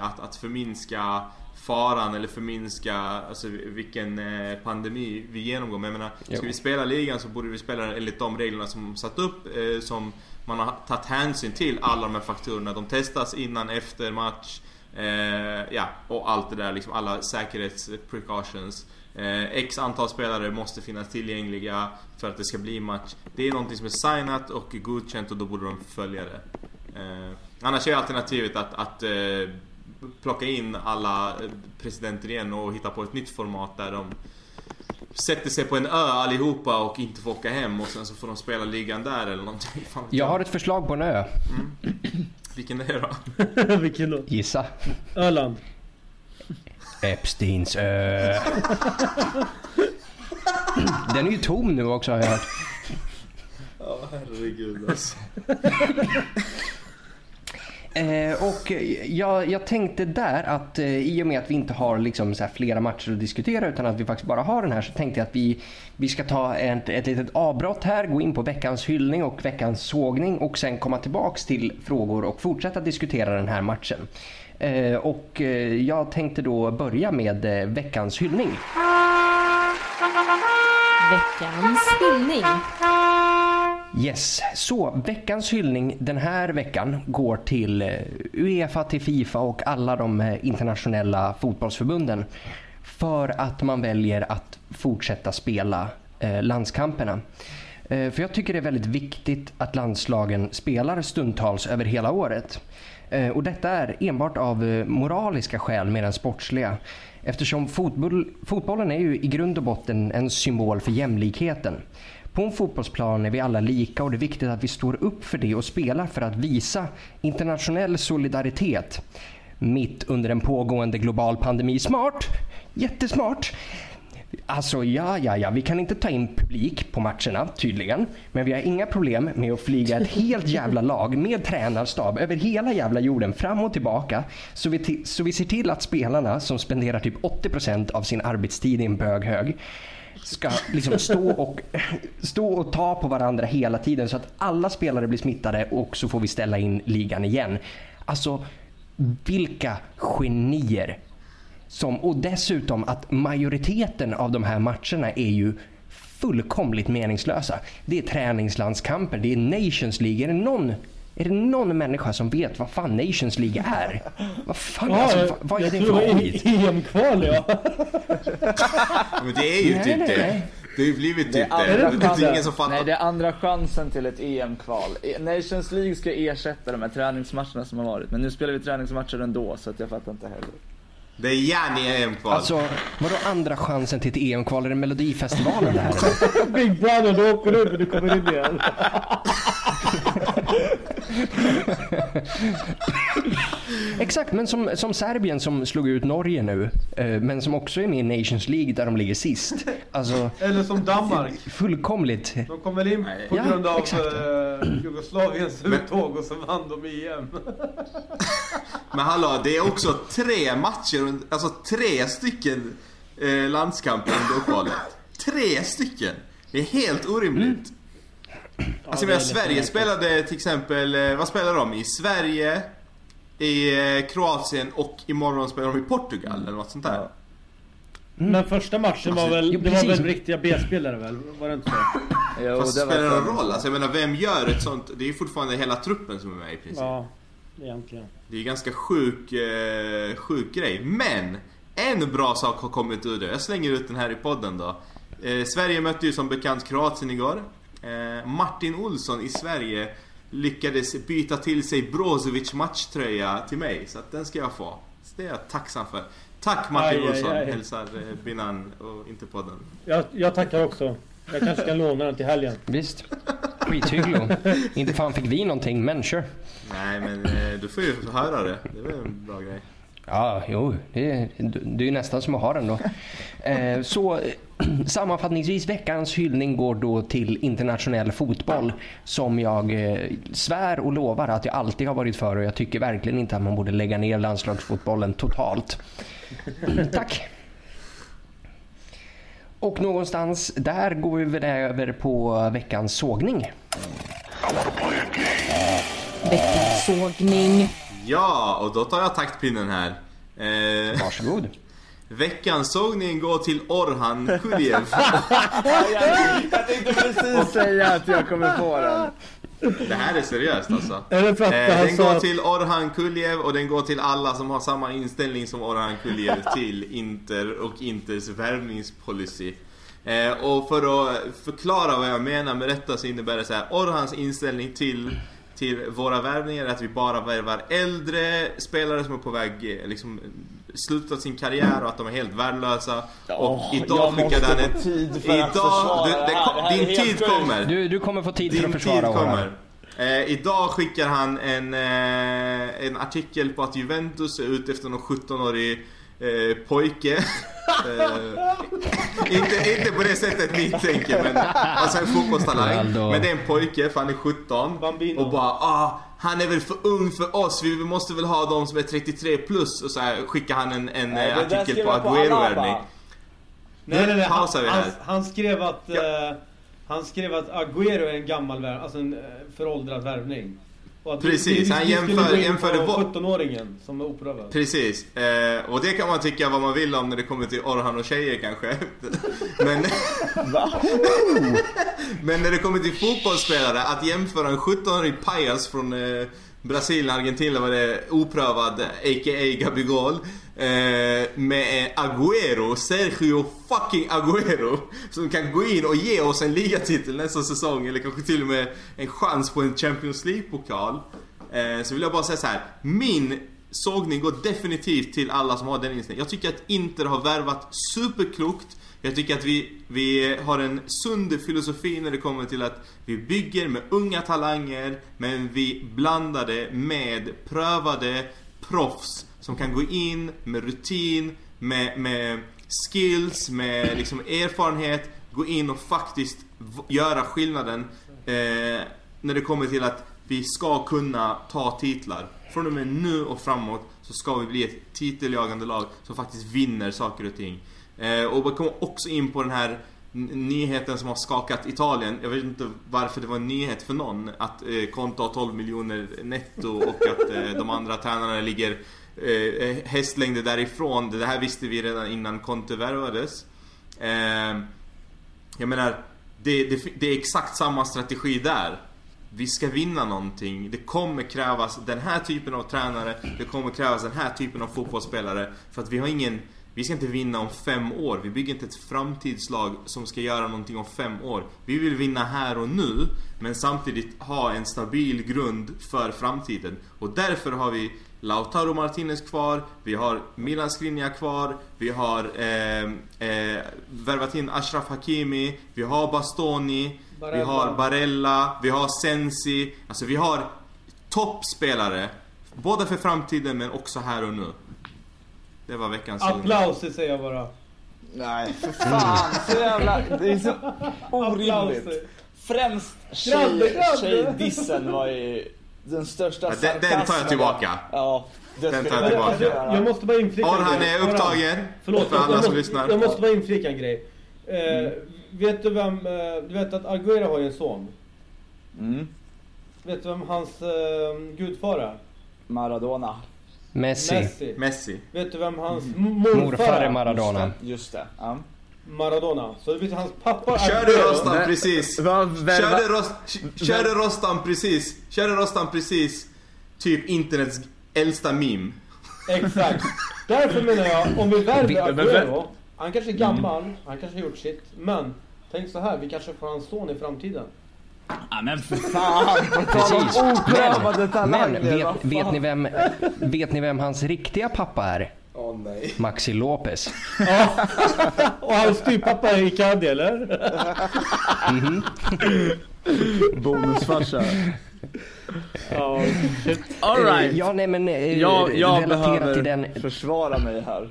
eh, att, att förminska faran eller förminska alltså, vilken eh, pandemi vi genomgår. Men jag menar, Jo. ska vi spela ligan så borde vi spela den enligt de reglerna som satt upp. Eh, som man har tagit hänsyn till alla de här faktorerna. De testas innan, efter match. Eh, ja, och allt det där liksom. Alla säkerhetsprecautions. Eh, X antal spelare måste finnas tillgängliga för att det ska bli match. Det är någonting som är signat och godkänt och då borde de följa det. Eh, annars är alternativet att, att eh, plocka in alla eh, presidenter igen och hitta på ett nytt format där de sätter sig på en ö allihopa och inte får åka hem och sen så får de spela ligan där eller någonting. Fan Jag har ett förslag på en ö. Vilken är det då? Vilken då? Gissa. Öland. Epsteins ö. Den är ju tom nu också har jag hört. Ja, herregud alltså. Eh, och jag, jag tänkte där att eh, i och med att vi inte har liksom, så här, flera matcher att diskutera utan att vi faktiskt bara har den här så tänkte jag att vi, vi ska ta ett, ett litet avbrott här, gå in på veckans hyllning och veckans sågning och sen komma tillbaks till frågor och fortsätta diskutera den här matchen. Eh, och eh, jag tänkte då börja med eh, veckans hyllning. Veckans hyllning. Yes, så veckans hyllning den här veckan går till eh, Uefa, till Fifa och alla de eh, internationella fotbollsförbunden för att man väljer att fortsätta spela eh, landskamperna. Eh, för jag tycker det är väldigt viktigt att landslagen spelar stundtals över hela året. Eh, och detta är enbart av eh, moraliska skäl mer än sportsliga. Eftersom fotboll, fotbollen är ju i grund och botten en symbol för jämlikheten. På en fotbollsplan är vi alla lika och det är viktigt att vi står upp för det och spelar för att visa internationell solidaritet mitt under en pågående global pandemi. Smart! Jättesmart! Alltså ja, ja, ja, vi kan inte ta in publik på matcherna tydligen. Men vi har inga problem med att flyga ett helt jävla lag med tränarstab över hela jävla jorden fram och tillbaka. Så vi, så vi ser till att spelarna som spenderar typ 80% av sin arbetstid i en böghög ska liksom stå och, stå och ta på varandra hela tiden så att alla spelare blir smittade och så får vi ställa in ligan igen. Alltså, vilka genier! Som, och dessutom att majoriteten av de här matcherna är ju fullkomligt meningslösa. Det är träningslandskamper, det är Nations League. Är det någon, är det någon människa som vet vad fan Nations League är? Vad fan, Ja, alltså, vad, är det för det skit? EM-kval ja. Men det är ju Nej, typ nej, det. nej. Det har ju blivit Det är typ det. andra Det är ingen som fattar. Nej, det är andra chansen till ett EM-kval. E- Nations League ska ersätta de här träningsmatcherna som har varit. Men nu spelar vi träningsmatcher ändå, så att jag fattar inte heller. Det är gärna EM-kval. Alltså, vadå andra chansen till ett EM-kval? Är det Melodifestivalen det här? Big Brother, du åker du men du kommer in igen. Exakt, men som, som Serbien som slog ut Norge nu, eh, men som också är med i Nations League där de ligger sist. Alltså, Eller som Danmark. fullkomligt. De kom väl in på Ja, grund av exakt. eh, Jugoslaviens uttåg och så vann de EM. Men hallå, det är också tre matcher, alltså tre stycken eh, landskamper under uppehållet. Tre stycken! Det är helt orimligt. Alltså jag menar, Sverige spelade till exempel, eh, vad spelar de i? Sverige, i eh, Kroatien och imorgon spelar de i Portugal eller något sånt där. Ja. Men första matchen var Alltså, väl, jo, det var väl riktiga B-spelare väl? Var det inte så? Jo, Fast det spelar det någon roll? Alltså jag menar, vem gör ett sånt? Det är ju fortfarande hela truppen som är med i princip. Ja, egentligen. Det är ju ganska sjuk, eh, sjuk grej. Men! En bra sak har kommit ur det. Jag slänger ut den här i podden då. Eh, Sverige mötte ju som bekant Kroatien igår. Eh, Martin Olsson i Sverige lyckades byta till sig Brozovic matchtröja till mig. Så att den ska jag få. Så det är jag tacksam för. Tack Martin Aj, aj, Olsson, aj. hälsar eh, Binan och inte podden. Jag, jag tackar också. Jag kanske kan låna den till helgen. Visst. Skithygglo. Inte fan fick vi någonting, men sure. Nej men eh, du får ju höra det. Det är väl en bra grej. Ja, jo, det, är- det är ju nästan som att ha den då. Eh, så sammanfattningsvis, veckans hyllning går då till internationell fotboll som jag eh, svär och lovar att jag alltid har varit för och jag tycker verkligen inte att man borde lägga ner landslagsfotbollen totalt. Tack! Och någonstans där går vi väl över på veckans sågning. Veckans sågning. Ja, och då tar jag taktpinnen här. Eh, Varsågod. Veckans sågning går till Orhan Kuliev. Jag tänkte precis säga att jag kommer få den. Det här är seriöst alltså. Är det för att Eh, den går att... till Orhan Kuliev och den går till alla som har samma inställning som Orhan Kuliev till Inter och Inters värvningspolicy. Eh, och för att förklara vad jag menar med detta så innebär det så här. Orhans inställning till, till våra värvningar är att vi bara värvar äldre spelare som är på väg eh, liksom slutat sin karriär och att de är helt värdelösa. och Åh, idag skickade han ett... tid för att Idag, försvara du, det det, här. Det din tid kommer. Du, du kommer få tid för Din att tid försvara Orhan. kommer. Eh, idag skickar han en, eh, en artikel på att Juventus är ute efter någon 17-årig eh, pojke. Inte, inte på det sättet ni tänker men alltså en fotbollstalang. Men det är en pojke för han är 17. Bambino. Och bara ah, han är väl för ung för oss. Vi måste väl ha de som är 33 plus. Och så här skickar han en, en Nej, artikel på. Agüero-värvning. Nej, nej, nej. Han, han, han skrev att... Ja. eh, han skrev att Agüero är en gammal värv, alltså en eh, föråldrad värvning. Och att Precis, vi, han jämför- jämförde på vad- 17-åringen som är oprövad. Precis. Eh, och det kan man tycka vad man vill om när det kommer till Orhan och tjejer kanske. Men, men när det kommer till fotbollsspelare, att jämföra en 17-årig pajas från eh, Brasilien, Argentina var det oprövad, a.k.a. Gabigol. Eh, med Agüero, Sergio fucking Agüero. Som kan gå in och ge oss en ligatitel nästa säsong. Eller kanske till och med en chans på en Champions League-pokal. Eh, så vill jag bara säga så här. Min sågning går definitivt till alla som har den inställningen. Jag tycker att Inter har värvat superklokt. Jag tycker att vi, vi har en sund filosofi när det kommer till att vi bygger med unga talanger men vi blandar det med prövade proffs som kan gå in med rutin, med, med skills, med liksom erfarenhet, gå in och faktiskt göra skillnaden eh, när det kommer till att vi ska kunna ta titlar. Från och med nu och framåt så ska vi bli ett titeljagande lag som faktiskt vinner saker och ting. Eh, och vi kommer också in på den här nyheten som har skakat Italien. Jag vet inte varför det var en nyhet för någon att eh, Conte har 12 miljoner netto och att eh, de andra tränarna ligger eh, hästlängder därifrån. Det här visste vi redan innan Conte värvades. Eh, jag menar, det, det, det är exakt samma strategi där. Vi ska vinna någonting. Det kommer krävas den här typen av tränare. Det kommer krävas den här typen av fotbollsspelare. För att vi har ingen... Vi ska inte vinna om fem år. Vi bygger inte ett framtidslag som ska göra någonting om fem år. Vi vill vinna här och nu. Men samtidigt ha en stabil grund för framtiden. Och därför har vi Lautaro Martinez kvar, vi har Milan Skriniar kvar, vi har eh, eh, värvat in Ashraf Hakimi, vi har Bastoni, vi Barella. har Barella, vi har Sensi. Alltså vi har toppspelare. Både för framtiden men också här och nu. Det var veckans Applauser säger jag bara. Nej, för fan. Så jävla... Det är så orimligt. Främst tjej, tjejdissen var ju den största Ja, den- den tar jag tillbaka. Ja, det Den tar jag jag tillbaka. Alltså, jag måste bara inflika en Orhan är upptagen. Förlåt, för jag, alla jag, som måste, lyssnar. jag måste bara inflika en grej. Eh, Vet du vem, eh, du vet att Agüero har ju en son. Mm. Vet du vem hans eh, gudfar är? Maradona. Messi. Messi. Messi. Vet du vem hans Mm. morfar, Morfar är? Maradona. Just det. Ja. Maradona. Så det betyder hans pappa Körde Men- precis? Körde, Rost, körde Rostam precis? Körde Rostam precis? Typ internets äldsta meme. Exakt. Därför menar jag, om vi värver Agüero. Han kanske är gammal, han kanske har gjort sitt. Men tänk så här, vi kanske får hans son i framtiden. Ja men för fan! Precis. oprövade Men, talanger. men vet, vet, ni vem, vet ni vem hans riktiga pappa är? Åh nej. Maxi Lopez. Och hans styvpappa är Icardi eller? Bonusfarsa. Ja, shit. Alright. Eh, Ja, nej men eh, Jag, jag relaterat behöver till den... försvara mig här.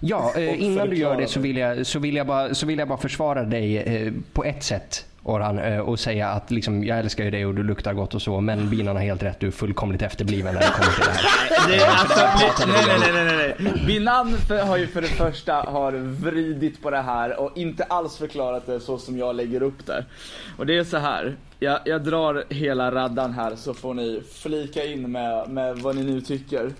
Ja, eh, innan du gör det så vill, jag, så, vill jag bara, så vill jag bara försvara dig eh, på ett sätt. Orhan, eh, och säga att liksom, jag älskar ju dig och du luktar gott och så men Binan har helt rätt, du är fullkomligt efterbliven när det kommer till det här. Det, alltså, nej, nej, nej, nej, nej. Binan har ju för det första har vridit på det här och inte alls förklarat det så som jag lägger upp det. Och det är så här. Jag, jag drar hela raddan här så får ni flika in med, med vad ni nu tycker.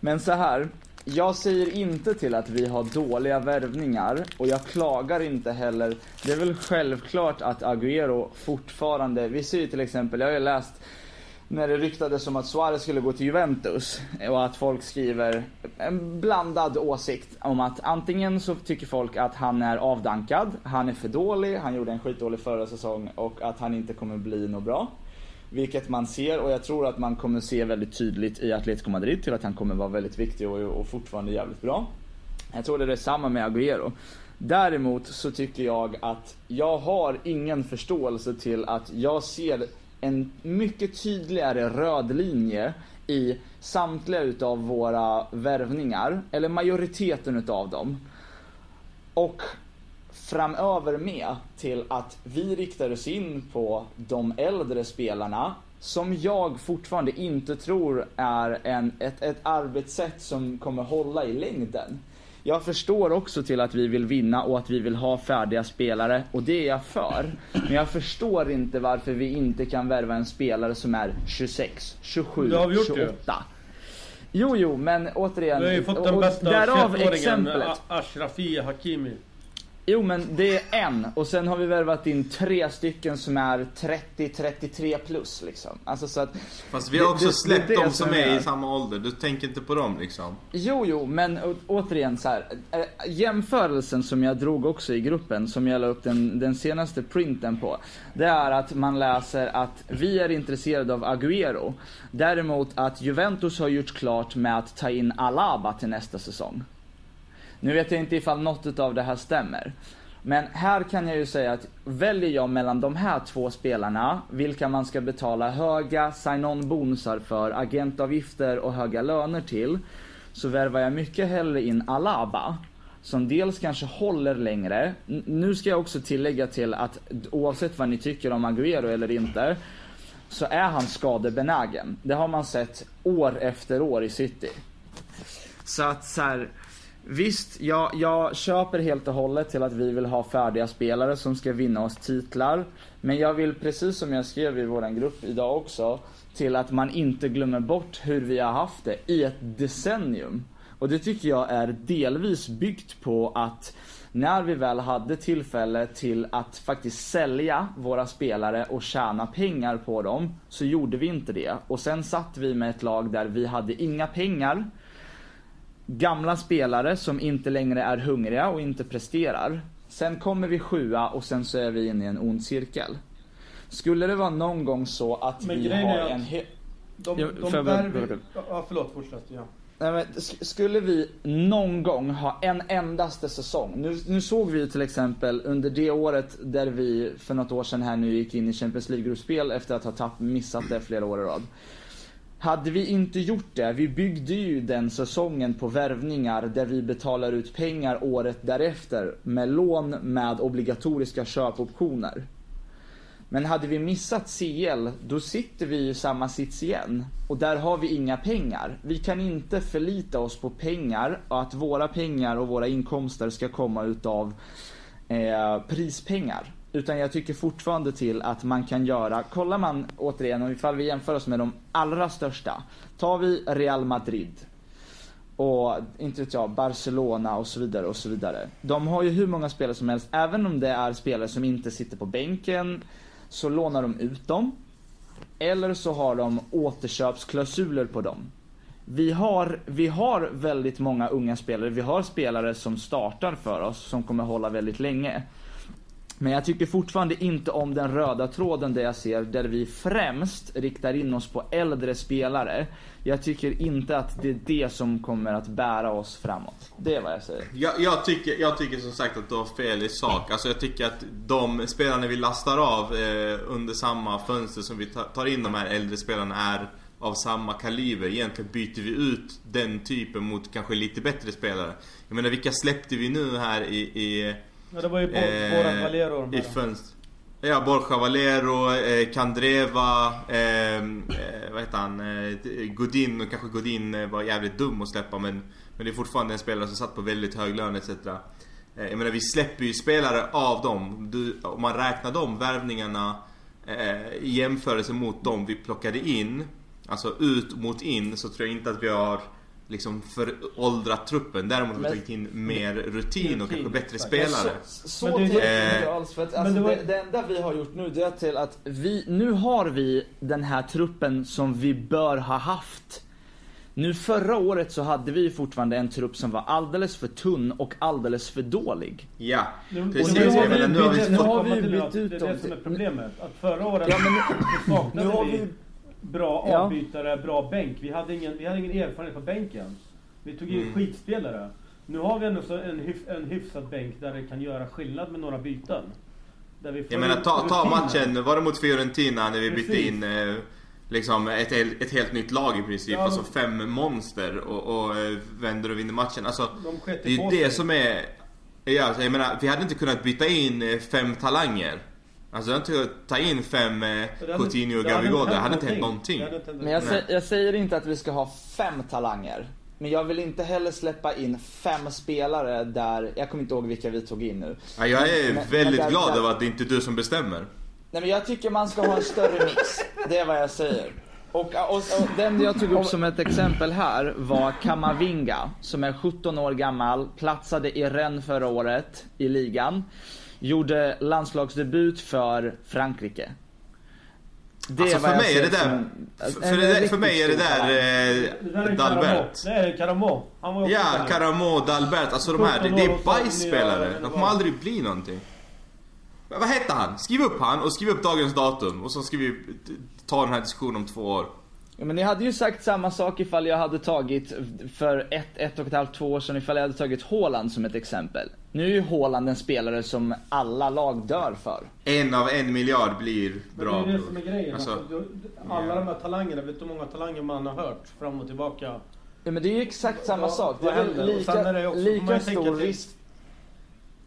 Men så här. Jag säger inte till att vi har dåliga värvningar och jag klagar inte heller. Det är väl självklart att Agüero fortfarande, vi ser ju till exempel, jag har ju läst när det ryktades om att Suarez skulle gå till Juventus och att folk skriver en blandad åsikt om att antingen så tycker folk att han är avdankad, han är för dålig, han gjorde en skitdålig förra säsong och att han inte kommer bli något bra. Vilket man ser och jag tror att man kommer se väldigt tydligt i Atletico Madrid till att han kommer vara väldigt viktig och, och fortfarande jävligt bra. Jag tror det är detsamma med Agüero. Däremot så tycker jag att jag har ingen förståelse till att jag ser en mycket tydligare röd linje i samtliga utav våra värvningar, eller majoriteten utav dem. Och framöver med till att vi riktar oss in på de äldre spelarna som jag fortfarande inte tror är en, ett, ett arbetssätt som kommer hålla i längden. Jag förstår också till att vi vill vinna och att vi vill ha färdiga spelare och det är jag för. Men jag förstår inte varför vi inte kan värva en spelare som är 26, 27, Det har vi gjort ju. 28. Jo, jo, men återigen. Vi har ju fått den bästa därav 21-åringen, exemplet. A- Ashrafi Hakimi. Jo men det är en och sen har vi värvat in tre stycken som är 30-33 plus liksom. Alltså så att Fast vi har också det- släppt det är det de som är. är i samma ålder. Du tänker inte på dem liksom? Jo, jo, men å- återigen så här. äh, Jämförelsen som jag drog också i gruppen, som jag la upp den, den senaste printen på. Det är att man läser att vi är intresserade av Agüero. Däremot att Juventus har gjort klart med att ta in Alaba till nästa säsong. Nu vet jag inte ifall något av det här stämmer. Men här kan jag ju säga att väljer jag mellan de här två spelarna, vilka man ska betala höga sign-on bonusar för, agentavgifter och höga löner till, så värvar jag mycket hellre in Alaba. Som dels kanske håller längre. Nu ska jag också tillägga till att oavsett vad ni tycker om Agüero eller inte, så är han skadebenägen. Det har man sett år efter år i City. Så att så här, Visst, jag, jag köper helt och hållet till att vi vill ha färdiga spelare som ska vinna oss titlar. Men jag vill, precis som jag skrev i vår grupp idag också, till att man inte glömmer bort hur vi har haft det i ett decennium. Och det tycker jag är delvis byggt på att när vi väl hade tillfälle till att faktiskt sälja våra spelare och tjäna pengar på dem, så gjorde vi inte det. Och sen satt vi med ett lag där vi hade inga pengar, gamla spelare som inte längre är hungriga och inte presterar. Sen kommer vi sjua och sen så är vi inne i en ond cirkel. Skulle det vara någon gång så att Men vi grejen har är att- en he- De, de värv... bara- Ja, förlåt. Fortsätt. Ja. Nej, men sk- skulle vi någon gång ha en endaste säsong. Nu, nu såg vi ju till exempel under det året där vi för något år sedan här nu gick in i Champions League-gruppspel efter att ha tapp, missat det flera år i rad. Hade vi inte gjort det, vi byggde ju den säsongen på värvningar där vi betalar ut pengar året därefter med lån med obligatoriska köpoptioner. Men hade vi missat CL, då sitter vi i samma sits igen. Och där har vi inga pengar. Vi kan inte förlita oss på pengar och att våra pengar och våra inkomster ska komma utav eh, prispengar. Utan jag tycker fortfarande till att man kan göra, kollar man återigen, om ifall vi jämför oss med de allra största. Tar vi Real Madrid, och inte vet jag, Barcelona och så vidare och så vidare. De har ju hur många spelare som helst, även om det är spelare som inte sitter på bänken, så lånar de ut dem. Eller så har de återköpsklausuler på dem. Vi har, vi har väldigt många unga spelare, vi har spelare som startar för oss, som kommer hålla väldigt länge. Men jag tycker fortfarande inte om den röda tråden där jag ser, där vi främst riktar in oss på äldre spelare. Jag tycker inte att det är det som kommer att bära oss framåt. Det är vad jag säger. Jag, jag, tycker, jag tycker som sagt att du har fel i sak. Alltså jag tycker att de spelarna vi lastar av eh, under samma fönster som vi tar, in de här äldre spelarna är av samma kaliber. Egentligen byter vi ut den typen mot kanske lite bättre spelare. Jag menar vilka släppte vi nu här i, i Ja, det var ju Bor- Eh, Valero i här. fönster. Ja, Borja Valero, eh, Kandreva, eh, eh, vad heter han? Eh, Godin och kanske Godin eh, var jävligt dum att släppa men, men det är fortfarande en spelare som satt på väldigt hög lön etc. Eh, jag menar vi släpper ju spelare av dem. Du, om man räknar de värvningarna eh, i jämförelse mot de vi plockade in, alltså ut mot in, så tror jag inte att vi har liksom föråldrat truppen. Däremot har vi Men- tagit in mer rutin och kanske bättre spelare. Så, så Men det- tänker jag Eh, inte alls. För att, men alltså, det var- det, det enda vi har gjort nu det är till att vi, nu har vi den här truppen som vi bör ha haft. Nu förra året så hade vi fortfarande en trupp som var alldeles för tunn och alldeles för dålig. Ja, Nu, precis. och nu har vi menar, nu har vi bytt- nu nu har vi bytt ut Det är dem det som är problemet. Att förra året Ja, men saknade nu har vi bra Ja. avbytare, bra bänk. Vi hade ingen, vi hade ingen erfarenhet på bänken. Vi tog in Mm. skitspelare. Nu har vi ändå så en, hyf, en hyfsad bänk där det kan göra skillnad med några byten. Där vi får Jag menar ta, ta matchen, var det mot Fiorentina när vi bytte Precis. in eh, liksom ett, ett helt nytt lag i princip. Ja, alltså de- fem monster och, och eh, vänder och vinner matchen. Alltså, De det är ju det som är... Ja, alltså, jag menar, vi hade inte kunnat byta in eh, fem talanger. Alltså jag inte ta in fem eh, Coutinho och Gabigol. inte Det hade inte hänt någonting. Men jag, sä- jag säger inte att vi ska ha fem talanger. Men jag vill inte heller släppa in fem spelare där, jag kommer inte ihåg vilka vi tog in nu. Ja, jag är Men- men väldigt där- glad där- över att det inte är du som bestämmer. Nej men jag tycker man ska ha en större mix. Det är vad jag säger. Och, och, och den jag tog upp som ett exempel här var Kamavinga som är 17 år gammal, platsade i Rennes förra året i ligan. Gjorde landslagsdebut för Frankrike. Det Alltså för mig är det där... en- För, en det för mig är det där eh, Det Dalbert. Caramo. Det är Caramo. Han var också Ja, där. Karamo, Dalbert, alltså de här, det, det 17 år är bajsspelare. 49 De kommer aldrig bli någonting. Men Vad hette han? Skriv upp han och skriv upp dagens datum och så ska vi ta den här diskussionen om två år. Ja, men ni hade ju sagt samma sak ifall jag hade tagit för ett, ett och ett halvt, två år sedan ifall jag hade tagit Haaland som ett exempel. Nu är ju Haaland en spelare som alla lag dör för. En av en miljard blir Men bra. det är det som är grejen. Alltså, Alltså, alla de här talangerna, vet du hur många talanger man har hört fram och tillbaka? Ja, men det är ju exakt samma Ja, sak. Det vad är väl lika, är det också- lika stor risk.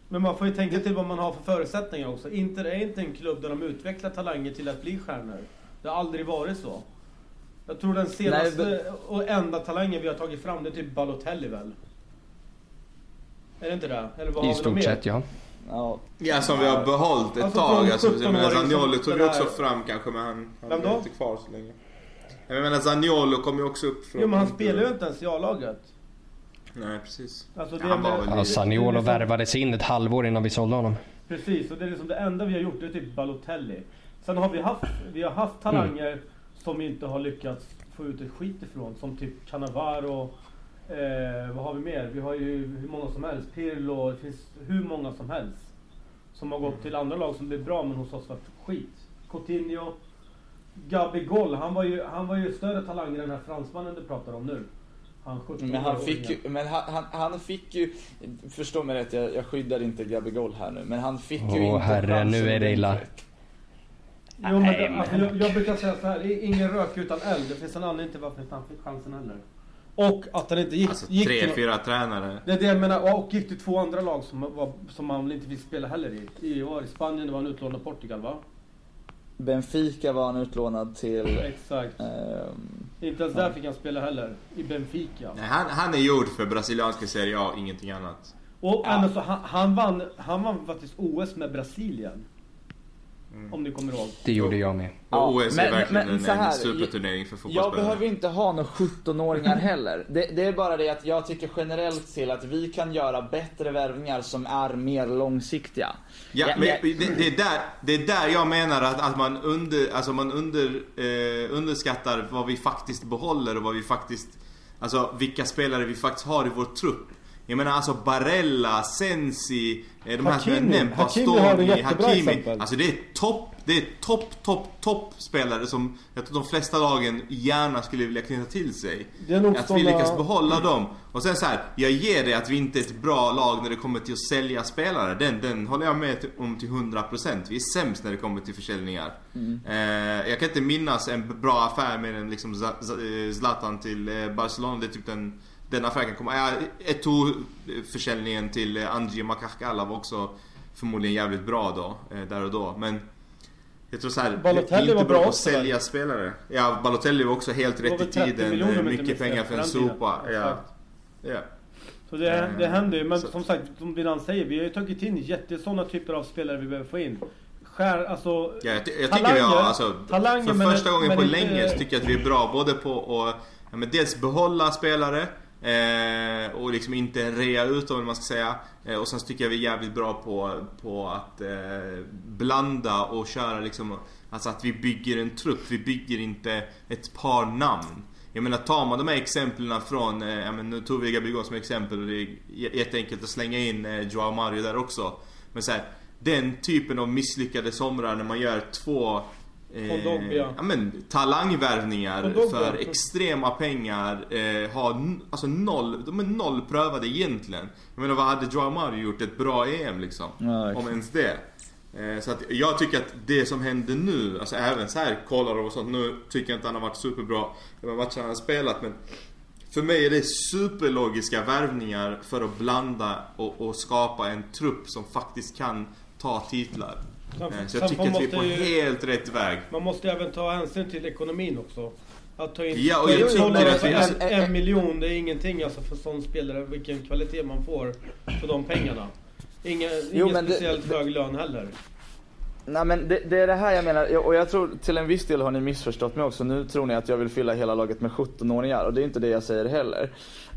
Men man får ju tänka till vad man har för förutsättningar också. Inter är inte en klubb där de utvecklar talanger till att bli stjärnor. Det har aldrig varit så. Jag tror den senaste Nej, och enda talangen vi har tagit fram det är typ Balotelli väl? Är det inte det? Eller vad har I vi stort mer? sett ja. Ja. ja, som vi har behållit ett Alltså, tag. Alltså, jag menar 17-åring Zaniolo som tog vi här- också fram kanske men han, han blev inte kvar så länge. Jag menar Zaniolo kom ju också upp från... Jo men han spelar ju inte ens i A-laget. Nej precis. Alltså, det Han var med- väl ja är liksom- värvades in ett halvår innan vi sålde honom. Precis, och det är liksom det enda vi har gjort, det är typ Balotelli. Sen har vi haft, vi har haft talanger som inte har lyckats få ut ett skit ifrån. Som typ Cannavaro. Eh, vad har vi mer? Vi har ju hur många som helst. Pirlo, det finns hur många som helst. Som har gått till andra lag som blev bra men hos oss var skit. Coutinho. Gabigol, han var ju, han var ju större talang än den här fransmannen du pratar om nu. Han 17 Men han fick ju, men han, han, han fick ju, förstå mig rätt, jag, jag skyddar inte Gabigol här nu, men han fick ju Åh, inte herre, chansen nu är det illa. Jo, men, alltså, jag, jag brukar säga så här, det är ingen rök utan eld. Det finns en anledning till varför han fick chansen heller. Och att han inte gick, Alltså gick tre, till... fyra tränare. Det är det jag menar, och gick till två andra lag som, var, som man inte fick spela heller i. I, var i Spanien, var en utlånad Portugal va? Benfica var han utlånad till. Exakt. ehm, Inte ens där fick han spela heller. I Benfica. Nej, han, han är gjord för brasilianska Serie A, ingenting annat. Och Ja. så, han, han vann, han vann faktiskt OS med Brasilien. Mm. Om ni kommer ihåg. Det gjorde jag med. Ja, OS men- är verkligen men en, så här, en superturnering för Jag fotbollsspelare. behöver inte ha några 17-åringar heller. Det, det är bara det att jag tycker generellt till att vi kan göra bättre värvningar som är mer långsiktiga. Ja, Ja, men men- det, det, är där, det är där jag menar att, att man, under, alltså man under, eh, underskattar vad vi faktiskt behåller och vad vi faktiskt... Alltså vilka spelare vi faktiskt har i vår trupp. Jag menar alltså Barella, Sensi, eh, de här som jag Hakimi. nämnt, Hakimi har ett Bastoni, jättebra Hakimi. exempel. Alltså det är topp, det är topp, topp, topp spelare som jag tror de flesta lagen gärna skulle vilja knyta till sig. Det är nog Att vi lyckas behålla dem. Och sen så här, jag ger det att vi inte är ett bra lag när det kommer till att sälja spelare. Den, den håller jag med om till 100%. Vi är sämst när det kommer till försäljningar. Eh, jag kan inte minnas en bra affär med en liksom eh, Zlatan till eh, Barcelona. Det är typ den, den affären kan komma. Ja, Eto'o-försäljningen till eh, Angie Makakala var också förmodligen jävligt bra då, eh, där och då. Men jag tror så här, Balotelli är var inte bra bra att sälja spelare. Ja, Balotelli var också helt rätt i väl 30 tiden. eh, Mycket pengar för en sopa. Ja. Ja. Så det, det händer ju. Men så- som sagt, som Dinan säger, vi har ju tagit in jätte sådana typer av spelare vi behöver få in. Skär, alltså... Ja, jag, jag tycker Talanger- vi har, alltså, talanger, för men- första gången men på länge så tycker jag att vi är bra både på att ja, men dels behålla spelare eh, och liksom inte rea ut dem eller man ska säga. Eh, och sen så tycker jag vi är jävligt bra på, på att eh, blanda och köra liksom, alltså att vi bygger en trupp. Vi bygger inte ett par namn. Jag menar tar man de här exemplen från, eh, ja, men nu tog vi Gabigol som exempel och det är jätteenkelt att slänga in eh, Joao Mario där också. Men så här, den typen av misslyckade somrar när man gör två eh, Kondogbia. ja, men, talangvärvningar Kondogbia. för extrema pengar. Eh, har alltså noll, de är noll prövade egentligen. Jag menar vad hade Joao Mario gjort? Ett bra EM liksom? Ja, exakt. Om ens det. Eh, Så att jag tycker att det som händer nu, alltså även så här Kolarov och sånt, nu tycker jag inte han har varit superbra i de matcherna han har spelat men för mig är det superlogiska värvningar för att blanda och, och skapa en trupp som faktiskt kan ta titlar. Sen- Så sen jag tycker att vi är på måste ju- helt rätt väg. Man måste även ta hänsyn till ekonomin också. Att ta in Ja, och jag tycker att vi- alltså- en, en miljon, det är ingenting alltså för sån spelare. Vilken kvalitet man får för de pengarna. Inga, ingen men det- speciellt hög lön heller. Nej men det, det är det här jag menar, och jag tror till en viss del har ni missförstått mig också. Nu tror ni att jag vill fylla hela laget med 17-åringar och det är inte det jag säger heller.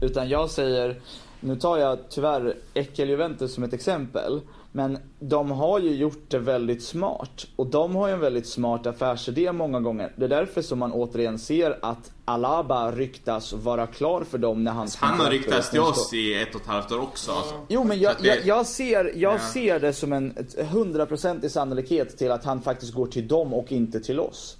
Utan jag säger, nu tar jag tyvärr Ekel Juventus som ett exempel. Men de har ju gjort det väldigt smart. Och de har ju en väldigt smart affärsidé många gånger. Det är därför som man återigen ser att Alaba ryktas vara klar för dem när han Han har ryktats till oss i ett och ett halvt år också. Alltså. Jo men Så jag, jag, jag, ser, jag Ja. ser det som en hundraprocentig sannolikhet till att han faktiskt går till dem och inte till oss.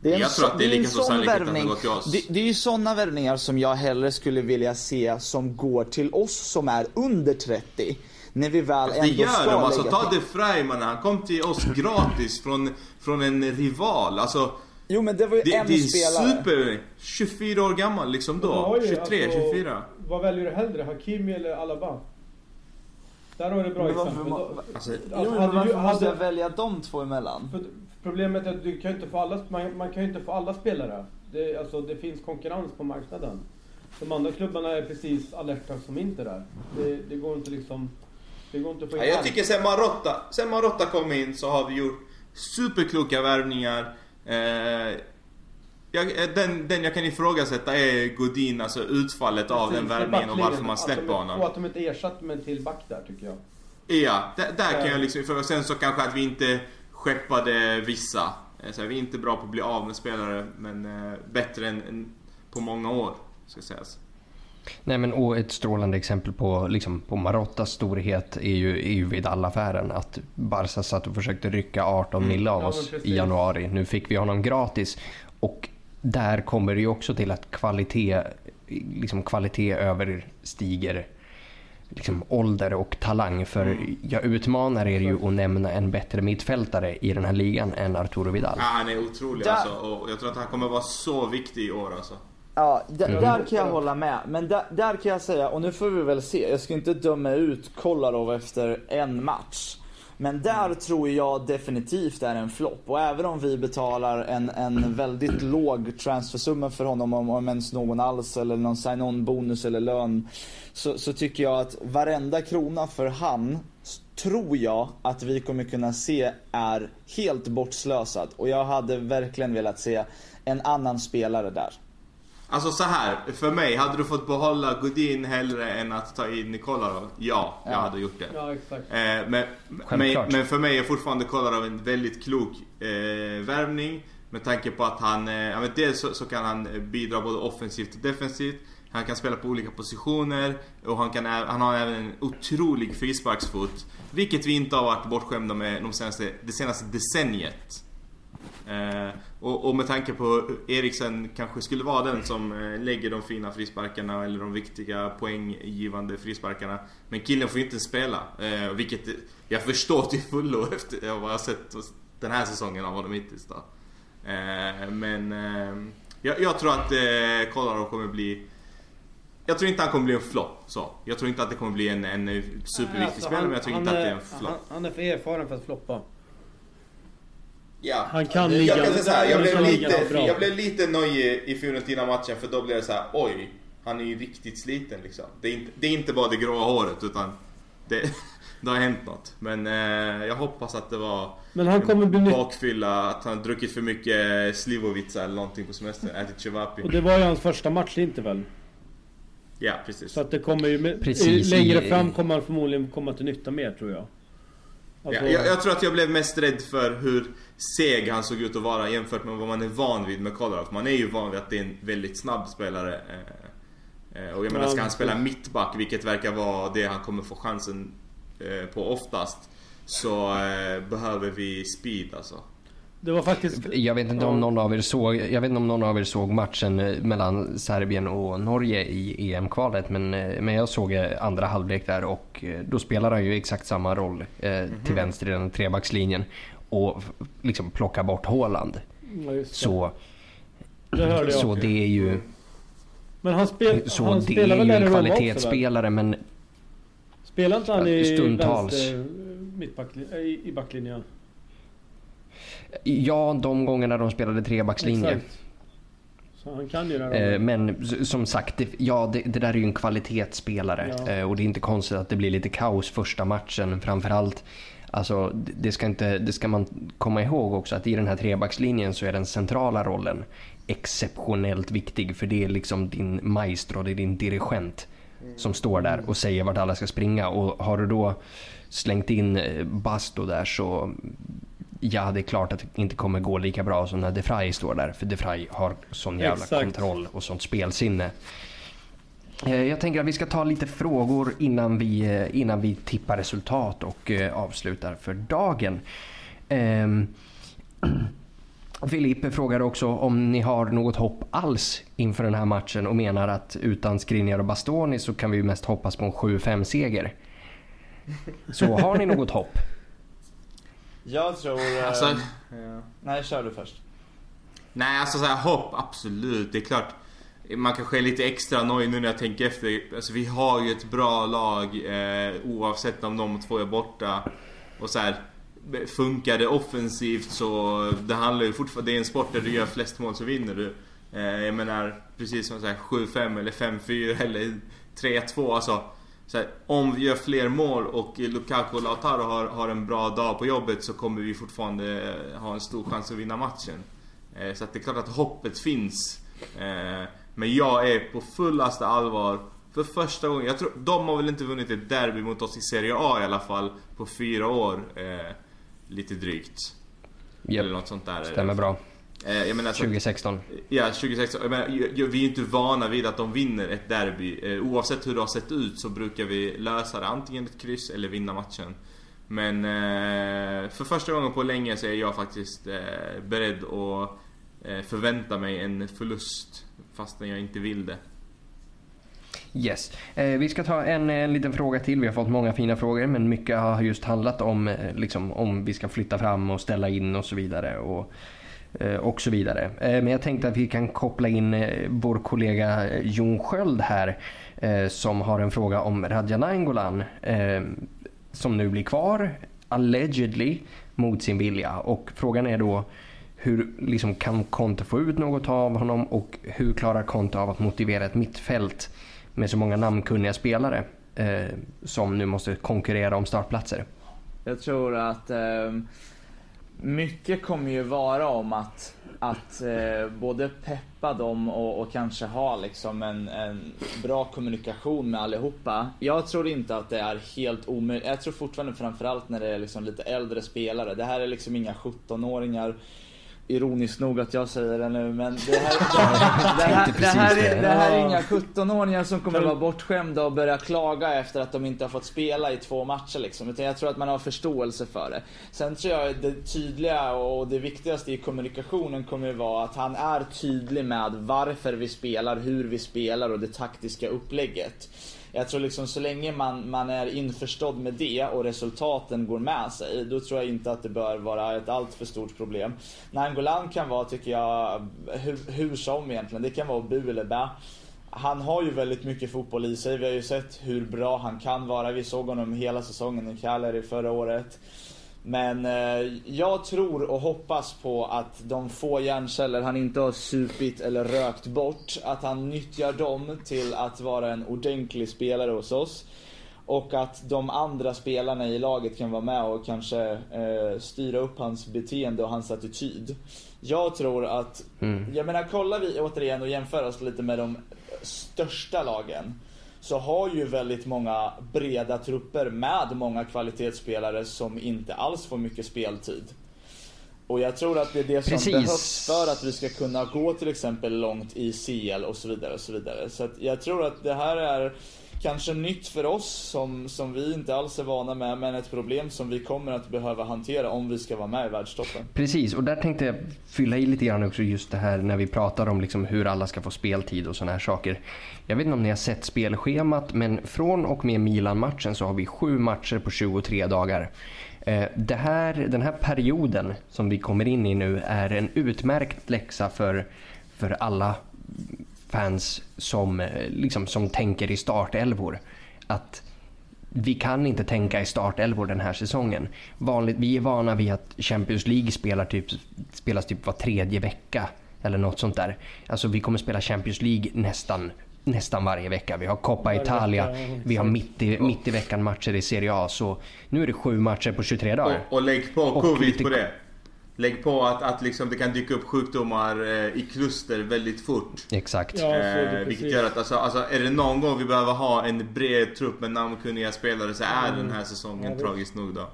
Det är en Jag tror så- att det är lika stor sån sannolikhet att han går till oss. Det, det är ju sådana värvningar som jag hellre skulle vilja se som går till oss som är under 30. När vi väl Det ändå gör ska de. Alltså lägga ta. De Freiman, han kom till oss gratis från, från en rival. Alltså Jo men det var ju det, en det är spelare. super... 24 år gammal liksom då. har ju 23, alltså- 24. Vad väljer du hellre? Hakimi eller Alaba? Där har du bra Men varför exempel. Då- Alltså, Jo Alltså, men hade varför ju- måste jag hade- välja de två emellan? För problemet är att du kan ju inte få alla, man, man kan ju inte få alla spelare. Det, alltså, det finns konkurrens på marknaden. De andra klubbarna är precis alerta som inte där. Det, det går inte liksom... Det går inte att få in Ja, jag tycker sen Marotta, sen Marotta kom in så har vi gjort superkloka värvningar. Eh, jag, eh, den, den jag kan ifrågasätta är Godin, alltså utfallet av den Precis, värvningen och varför man släpper de- Och honom. att de inte ersatte med en till back där tycker jag. Ja, där, där kan Ja. jag liksom ifrågasätta. Sen så kanske att vi inte skeppade vissa. Eh, Så vi är inte bra på att bli av med spelare, men eh, bättre än, än på många år, ska sägas. Nej men och ett strålande exempel på, liksom, på Marottas storhet är ju, är ju Vidal-affären. Att Barca satt och försökte rycka 18 mille av Ja, men oss precis. i januari. Nu fick vi honom gratis. Och där kommer det ju också till att kvalitet, liksom kvalitet överstiger liksom ålder och talang. För jag utmanar er ju att nämna en bättre mittfältare i den här ligan än Arturo Vidal. Ja, han är otrolig alltså, och jag tror att han kommer vara så viktig i år alltså. Ja, Mm. där kan jag hålla med. Men där, där kan jag säga, och nu får vi väl se. Jag ska inte döma ut Kolarov efter en match. Men där tror jag definitivt är en flopp. Och även om vi betalar en, en väldigt låg transfersumma för honom, om, om ens någon alls, eller någon sign-on bonus eller lön. Så, så tycker jag att varenda krona för han, tror jag att vi kommer kunna se är helt bortslösad. Och jag hade verkligen velat se en annan spelare där. Alltså så här, för mig, hade du fått behålla Godin hellre än att ta in Kolarov? Ja, jag Ja. hade gjort det. Ja, exakt. Eh, men, men, men för mig är fortfarande Kolarov en väldigt klok eh, värvning. Med tanke på att han, eh, ja, men dels så, så kan han eh, bidra både offensivt och defensivt. Han kan spela på olika positioner och han, kan, han har även en otrolig frisparksfot. Vilket vi inte har varit bortskämda med de senaste, det senaste decenniet. Eh, och, och med tanke på Eriksen kanske skulle vara den som eh, lägger de fina frisparkarna eller de viktiga poänggivande frisparkarna. Men killen får ju inte spela. Eh, vilket jag förstår till fullo efter vad jag har sett den här säsongen av honom hittills då. Men jag, jag tror att Kolarov kommer bli jag tror inte han kommer bli en flopp så. Jag tror inte att det kommer bli en, en superviktig Alltså, spelare men jag tror han inte att det är är- en flopp. Han, han är för erfaren för att floppa. Ja. Han kan ligga- jag kan säga så här, jag, han blev lite, jag blev lite nöjd i Fiorentina-matchen för då blev det så här: oj, han är ju riktigt sliten liksom. Det är inte, det är inte bara det gråa håret utan det, det har hänt något. Men eh, jag hoppas att det var Men han kommer bli bakfylla, att han druckit för mycket Slivovica eller någonting på semestern, ätit cevapi. Och det var ju hans första match inte väl? Ja, precis. Så att det kommer ju med, Precis, längre fram kommer han förmodligen komma till nytta mer tror jag. Alltså, Ja, jag, jag tror att jag blev mest rädd för hur seg han såg ut att vara jämfört med vad man är van vid med Kolarov. Man är ju van vid att det är en väldigt snabb spelare. eh, eh, Och jag menar, ska han spela mittback, vilket verkar vara det han kommer få chansen eh, på oftast. Så eh, behöver vi speed alltså. Det var faktiskt... Jag vet inte om någon av er såg, jag vet inte om någon av er såg matchen mellan Serbien och Norge i EM-kvalet men, men jag såg andra halvlek där och då spelar han ju exakt samma roll eh, till vänster i den trebackslinjen och liksom plocka bort Haaland. Ja, det. Så, det så det är ju, Men han, spel, så han det spelar är väl ju en också, kvalitetsspelare men Spelar inte han i Stundtals. vänster mittbacklinjen? I, i backlinjen? ja de gångerna de spelade trebackslinje. Exakt. Så han kan ju det Eh. Men som sagt, ja, det, det där är ju en kvalitetsspelare. Ja. Eh, Och det är inte konstigt att det blir lite kaos första matchen. Framförallt, alltså, det, ska inte, det ska man komma ihåg också att i den här trebackslinjen så är den centrala rollen exceptionellt viktig. För det är liksom din maestro, det är din dirigent som står där och säger vart alla ska springa. Och har du då slängt in eh, Basto där så Ja, det är klart att det inte kommer gå lika bra som när De Vrij står där. För De Vrij har sån jävla Exakt. kontroll och sånt spelsinne. Eh, Jag tänker att vi ska ta lite frågor innan vi, eh, innan vi tippar resultat och eh, avslutar för dagen. Ehm, Filippe frågar också om ni har något hopp alls inför den här matchen och menar att utan Skriniar och Bastoni så kan vi mest hoppas på en 7-5 seger. Så har ni något hopp? Jag tror... eh, Alltså, ja. Nej, kör du först. Nej, alltså så här, hopp, absolut. Det är klart. Man kanske är lite extra nöjd nu när jag tänker efter. Alltså, vi har ju ett bra lag eh, oavsett om de två är borta. Och så här, funkar det offensivt så det handlar ju fortfarande, det är en sport där du gör flest mål så vinner du. Eh, jag menar precis som 7-5 eller 5-4 eller 3-2 alltså. Så här, om vi gör fler mål och Lukaku och Lautaro har, har en bra dag på jobbet så kommer vi fortfarande ha en stor chans att vinna matchen. Eh, Så att det är klart att hoppet finns. Eh, men jag är på fullaste allvar för första gången. Jag tror, de har väl inte vunnit ett derby mot oss i Serie A i alla fall på fyra år. Eh, lite drygt. Japp, Eller något sånt där. stämmer bra. Eh, jag menar, så, 2016. Ja, 2016. Jag menar, vi är ju inte vana vid att de vinner ett derby. Eh, oavsett hur det har sett ut så brukar vi lösa det. Antingen ett kryss eller vinna matchen. Men eh, för första gången på länge så är jag faktiskt eh, beredd att eh, förvänta mig en förlust. Fastän jag inte vill det. Yes. Eh, vi ska ta en, en liten fråga till. Vi har fått många fina frågor men mycket har just handlat om eh, liksom, om vi ska flytta fram och ställa in och så vidare. Och, eh, och så vidare. Eh, men jag tänkte att vi kan koppla in eh, vår kollega eh, Jon Sköld här eh, som har en fråga om Radja Nainggolan eh, som nu blir kvar allegedly mot sin vilja. Och frågan är då hur liksom, kan Conte få ut något av honom och hur klarar Conte av att motivera ett mittfält med så många namnkunniga spelare eh, som nu måste konkurrera om startplatser? Jag tror att eh, mycket kommer ju vara om att, att eh, både peppa dem och, och kanske ha liksom en, en bra kommunikation med allihopa. Jag tror inte att det är helt omöjligt. Jag tror fortfarande framförallt när det är liksom lite äldre spelare. Det här är liksom inga 17-åringar. Ironiskt nog att jag säger det nu men det här, det här, det här, är, det här är inga 17-åringar som kommer vara bortskämda och börja klaga efter att de inte har fått spela i två matcher liksom. Utan jag tror att man har förståelse för det. Sen tror jag det tydliga och det viktigaste i kommunikationen kommer ju vara att han är tydlig med varför vi spelar, hur vi spelar och det taktiska upplägget. Jag tror liksom så länge man, man är införstådd med det och resultaten går med sig, då tror jag inte att det bör vara ett alltför stort problem. Nangolan kan vara, tycker jag, hur, hur som egentligen. Det kan vara bu eller bä. Han har ju väldigt mycket fotboll i sig. Vi har ju sett hur bra han kan vara. Vi såg honom hela säsongen i Cagliari förra året. Men eh, jag tror och hoppas på att de få hjärnceller han inte har supit eller rökt bort, att han nyttjar dem till att vara en ordentlig spelare hos oss. Och att de andra spelarna i laget kan vara med och kanske eh, styra upp hans beteende och hans attityd. Jag tror att, jag menar kollar vi återigen och jämför oss lite med de största lagen så har ju väldigt många breda trupper med många kvalitetsspelare som inte alls får mycket speltid. Och jag tror att det är det som Precis. behövs för att vi ska kunna gå till exempel långt i CL och så vidare och så vidare. Så att jag tror att det här är kanske nytt för oss som, som vi inte alls är vana med, men ett problem som vi kommer att behöva hantera om vi ska vara med i världstoppen. Precis, och där tänkte jag fylla i lite grann också just det här när vi pratar om liksom hur alla ska få speltid och sådana här saker. Jag vet inte om ni har sett spelschemat, men från och med Milan-matchen så har vi sju matcher på 23 dagar. Eh, det här, den här perioden som vi kommer in i nu är en utmärkt läxa för, för alla fans som, eh, liksom, som tänker i startelvor. Att vi kan inte tänka i startelvor den här säsongen. Vanligt, vi är vana vid att Champions League spelar typ, spelas typ var tredje vecka eller något sånt där. Alltså vi kommer spela Champions League nästan, nästan varje vecka. Vi har Coppa Varje Italia, vi har mitt i, mitt i veckan matcher i Serie A. Så nu är det sju matcher på 23 dagar. Och, och lägg på Och covid lite- på det. Lägg på att, att liksom det kan dyka upp sjukdomar eh, i kluster väldigt fort. Exakt. Ja, så är det Eh, vilket gör att alltså, alltså, är det någon gång vi behöver ha en bred trupp med namnkunniga spelare så är den här säsongen Ja, tragiskt nog då.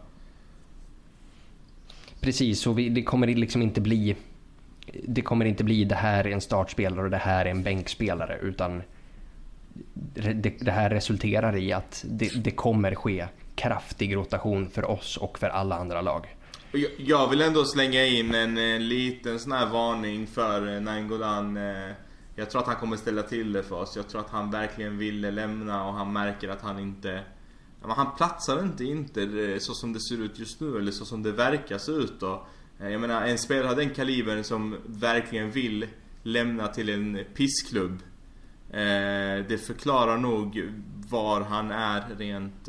Precis, så vi, det kommer liksom inte bli det kommer inte bli det här är en startspelare och det här är en bänkspelare utan det, det här resulterar i att det, det kommer ske kraftig rotation för oss och för alla andra lag. Jag, jag vill ändå slänga in en, liten sån här varning för eh, Nainggolan. Eh, jag tror att han kommer ställa till det för oss. Jag tror att han verkligen ville lämna och han märker att han inte... Han platsar inte i Inter eh, så som det ser ut just nu eller så som det verkar se ut då. Jag menar en spelare av den kalibern som verkligen vill lämna till en pissklubb. Det förklarar nog var han är rent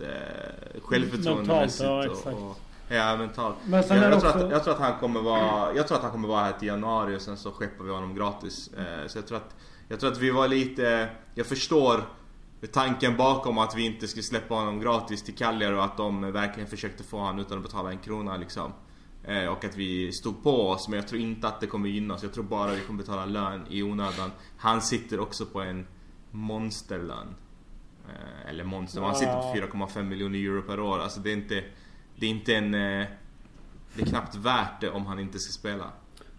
självförtroendemässigt. Mentalt, ja, och- exakt. och, ja, mentalt. Men sen jag, jag, tror också- att, jag tror att han kommer vara Jag tror att han kommer vara här till januari och sen så skeppar vi honom gratis. Eh, så jag tror att Jag tror att vi var lite Jag förstår Tanken bakom att vi inte skulle släppa honom gratis till Cagliari och att de verkligen försökte få honom utan att betala en krona liksom. Eh, och att vi stod på oss men jag tror inte att det kommer gynna oss. Jag tror bara vi kommer betala lön i onödan. Han sitter också på en monsterlön. Eh, eller monster, han sitter på 4,5 miljoner euro per år. Alltså det är inte Det är inte en eh, Det är knappt värt det om han inte ska spela.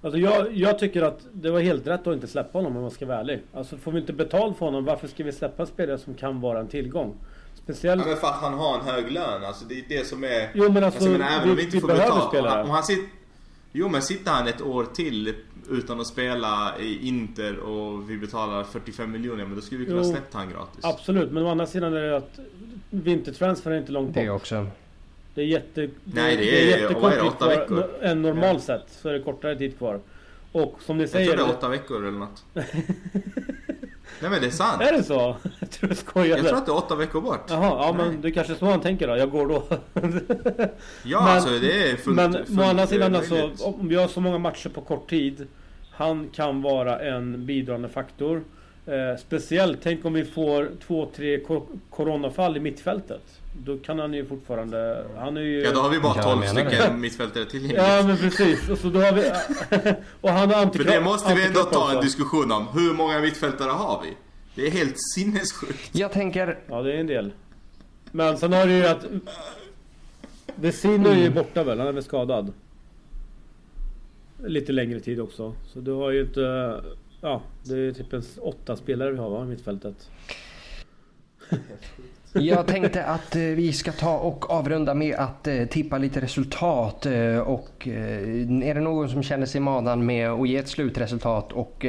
Alltså jag, jag tycker att det var helt rätt att inte släppa honom om man ska vara ärlig. Alltså får vi inte betalt för honom, varför ska vi släppa spelare som kan vara en tillgång? Speciellt... Ja, men för att han har en hög lön. Alltså det är det som är... Jo, men alltså, menar, även vi- om vi inte vi får behöver betalt. spelare. Om han, sitter, jo men sitter han ett år till utan att spela i Inter och vi betalar 45 miljoner, men då skulle vi kunna Jo. släppt han gratis. Absolut, men å andra sidan är det att vintertransfer är inte långt Det bort. också. Det är jätte... Nej, det är- jättekort vad är det, åtta kvar. veckor? No- En normalt sett så är det kortare tid kvar. Och som ni jag säger... tror det är åtta veckor eller något. Nej men det är sant. Är det så? Jag tror du skojade. Jag tror att det är åtta veckor bort. Jaha, ja Nej. men det kanske är så han tänker då. Jag går då. Ja, Men- alltså det är fullt Men fullt, å andra eh, sidan alltså, om vi har så många matcher på kort tid. Han kan vara en bidragande faktor. Eh, speciellt, tänk om vi får två, tre kor- coronafall i mittfältet. Då kan han ju fortfarande... Han är ju... Ja, då har vi bara Ja, jag 12 menar det. stycken mittfältare tillgängliga. Ja men precis. Och så då har vi... och han har För det måste vi ändå ta en diskussion om. Hur många mittfältare har vi? Det är helt sinnessjukt. Jag tänker, Ja det är en del. Men sen har du ju att... Vesino är Mm. ju borta väl? Han är väl skadad? Lite längre tid också. Så du har ju inte... Ja, det är typ en åtta spelare vi har va, i mittfältet. jag tänkte att eh, vi ska ta och avrunda med att eh, tippa lite resultat. eh, Och är det någon som känner sig madan med att ge ett slutresultat och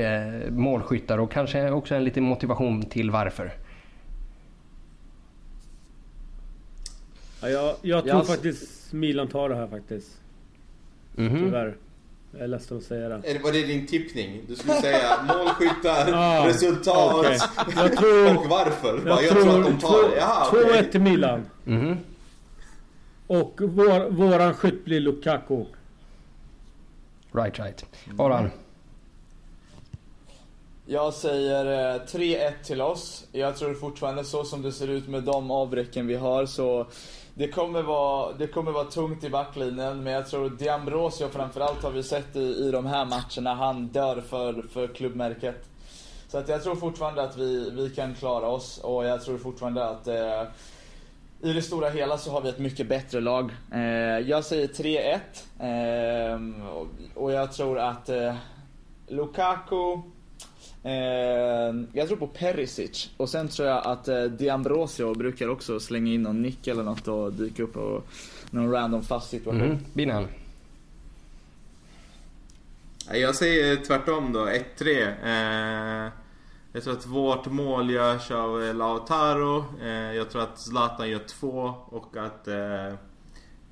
målskyttar och kanske också en liten motivation till varför? Ja, jag, jag tror Ja, alltså- faktiskt Milan tar det här faktiskt. Mhm. Tyvärr. Jag är ledsen att säga det. Var det din tippning? Du skulle säga målskyttar, Ah, resultat okej. Jag tror... och varför. Bara, Jag, Jag, tror att de tror tar det. Jaha, 2-1 okej. till Milan. Mhm. Och vår, våran skytt blir Lukaku. Right, right. Aran. Jag säger eh, 3-1 till oss. Jag tror fortfarande så som det ser ut med de avbräcken vi har så det kommer vara, det kommer vara tungt i backlinjen men jag tror Diambrosio framförallt har vi sett i, i de här matcherna, han dör för, för klubbmärket. Så att jag tror fortfarande att vi, vi kan klara oss och jag tror fortfarande att eh, i det stora hela så har vi ett mycket bättre lag. Eh, jag säger 3-1 eh, och, jag tror att eh, Lukaku jag tror på Perisic och sen tror jag att eh, D'Ambrosio brukar också slänga in någon nick eller något och dyka upp och någon random fast situation. Mm. Binan. Jag säger tvärtom då, 1-3. Eh, jag tror att vårt mål görs av eh, Lautaro. Eh, jag tror att Zlatan gör två och att eh,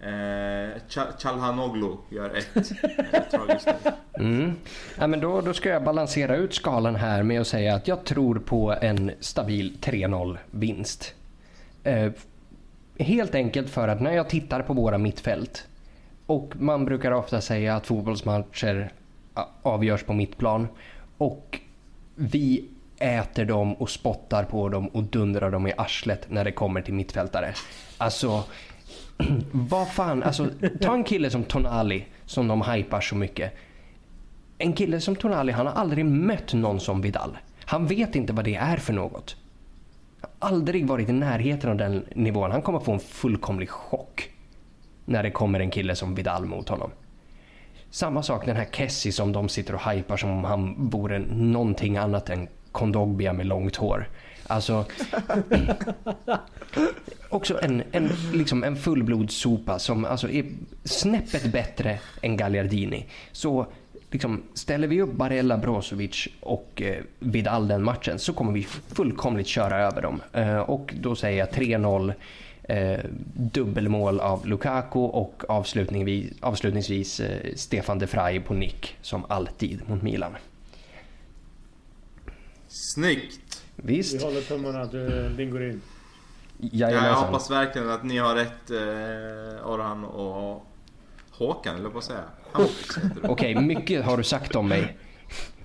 eh, Ch- gör ett. Eh, tragiskt. Mm. Ja, men då, då ska jag balansera ut skalan här med att säga att jag tror på en stabil 3-0 vinst. Eh, helt enkelt för att när jag tittar på våra mittfält och man brukar ofta säga att fotbollsmatcher avgörs på mittplan och vi äter dem och spottar på dem och dundrar dem i arslet när det kommer till mittfältare. Alltså, vad fan, alltså ta en kille som Tonali som de hypar så mycket. En kille som Tonali, han har aldrig mött någon som Vidal. Han vet inte vad det är för något. Aldrig varit i närheten av den nivån. Han kommer få en fullkomlig chock när det kommer en kille som Vidal mot honom. Samma sak den här Kessie som de sitter och hypar som om han vore någonting annat än Kondogbia med långt hår. Alltså... Mm. också en, en, liksom en fullblodssopa som alltså är snäppet bättre än Gagliardini. Så liksom, ställer vi upp Barella, Brozovic och eh, Vidal den matchen så kommer vi fullkomligt köra över dem. Eh, och då säger jag 3-0 eh, dubbelmål av Lukaku och avslutningsvis, avslutningsvis eh, Stefan de Vrij på nick som alltid mot Milan. Snyggt! Vi Visst? håller tummarna att eh, din går in. Ja, jag hoppas verkligen att ni har rätt eh, Orhan och Håkan, eller på att säga. Okej, mycket har du sagt om mig.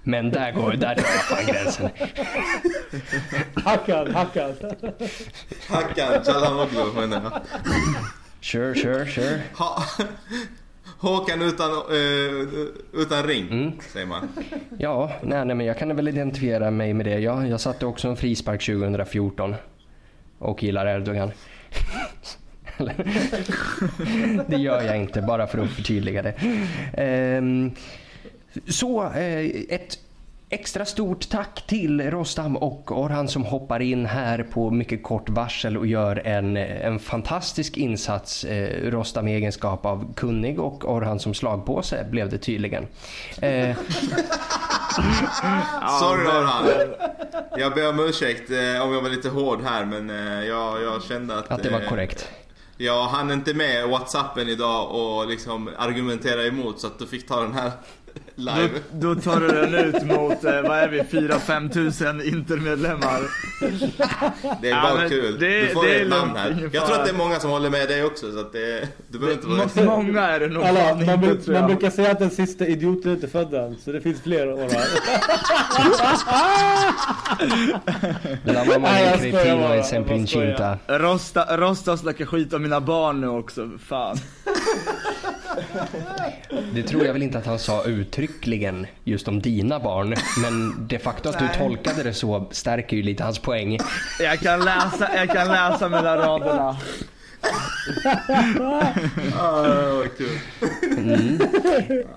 Men där går där drar fan gränsen. Hackad, hackad. Hackan Çalhanoğlu menar jag. Sure, sure, sure. Ha, Håkan utan, eh, utan ring, Mm. säger man. Ja, nej, nej, men jag kan väl identifiera mig med det. Jag, jag satte också en frispark 2014 och gillar Erdogan. Det gör jag inte, bara för att förtydliga det. Ehm, så, eh, ett extra stort tack till Rostam och Orhan som hoppar in här på mycket kort varsel och gör en, en fantastisk insats. Eh, Rostam i egenskap av kunnig och Orhan som slagpåse blev det tydligen. Eh, Sorry Orhan. Jag ber om ursäkt eh, om jag var lite hård här men eh, jag, jag kände att... att det var eh, korrekt. Jag hann inte med Whatsappen idag och liksom argumentera emot så att du fick ta den här live. Då, då tar du den ut mot, eh, vad är vi, 4-5 tusen intermedlemmar. Det är Ja, bara kul. det- du får det är ett namn här. Jag tror att det är många som håller med dig också så att det, du behöver inte vara. Många är det nog Alla, man, inte man jag. brukar säga att den sista idioten inte är född än, så det finns fler år här. La mamma är cretino e sempre incinta. Rosta, Rosta snackar skit om mina barn nu också, fan. Det tror jag väl inte att han sa uttryckligen just om dina barn. Men det faktum att du tolkade det så stärker ju lite hans poäng. Jag kan läsa, jag kan läsa mellan raderna. Ah.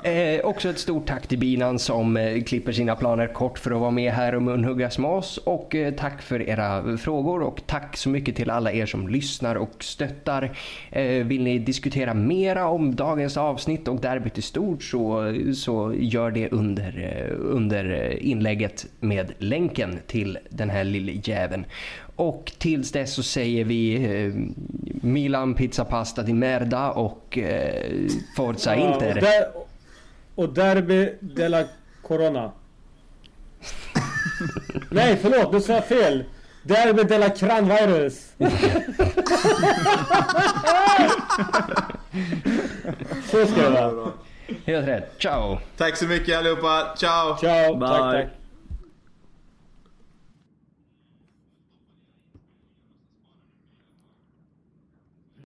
Eh, också ett stort tack till Binan som eh, klipper sina planer kort för att vara med här och munhuggas med oss. Och eh, tack för era frågor och tack så mycket till alla er som lyssnar och stöttar. Eh, vill ni diskutera mera om dagens avsnitt och derbyt i stort så, så gör det under, eh, under eh, inlägget med länken till den här lille jäveln. Och tills dess så säger vi eh, Milan pizza pasta di merda och eh, Forza Ja, Inter. Och, där, och Derby della Corona. Nej, förlåt, nu sa jag fel. Derby della Cranvirus. Så ska det vara. Helt rätt. Ciao! Tack så mycket allihopa. Ciao! Ciao, Bye. tack tack.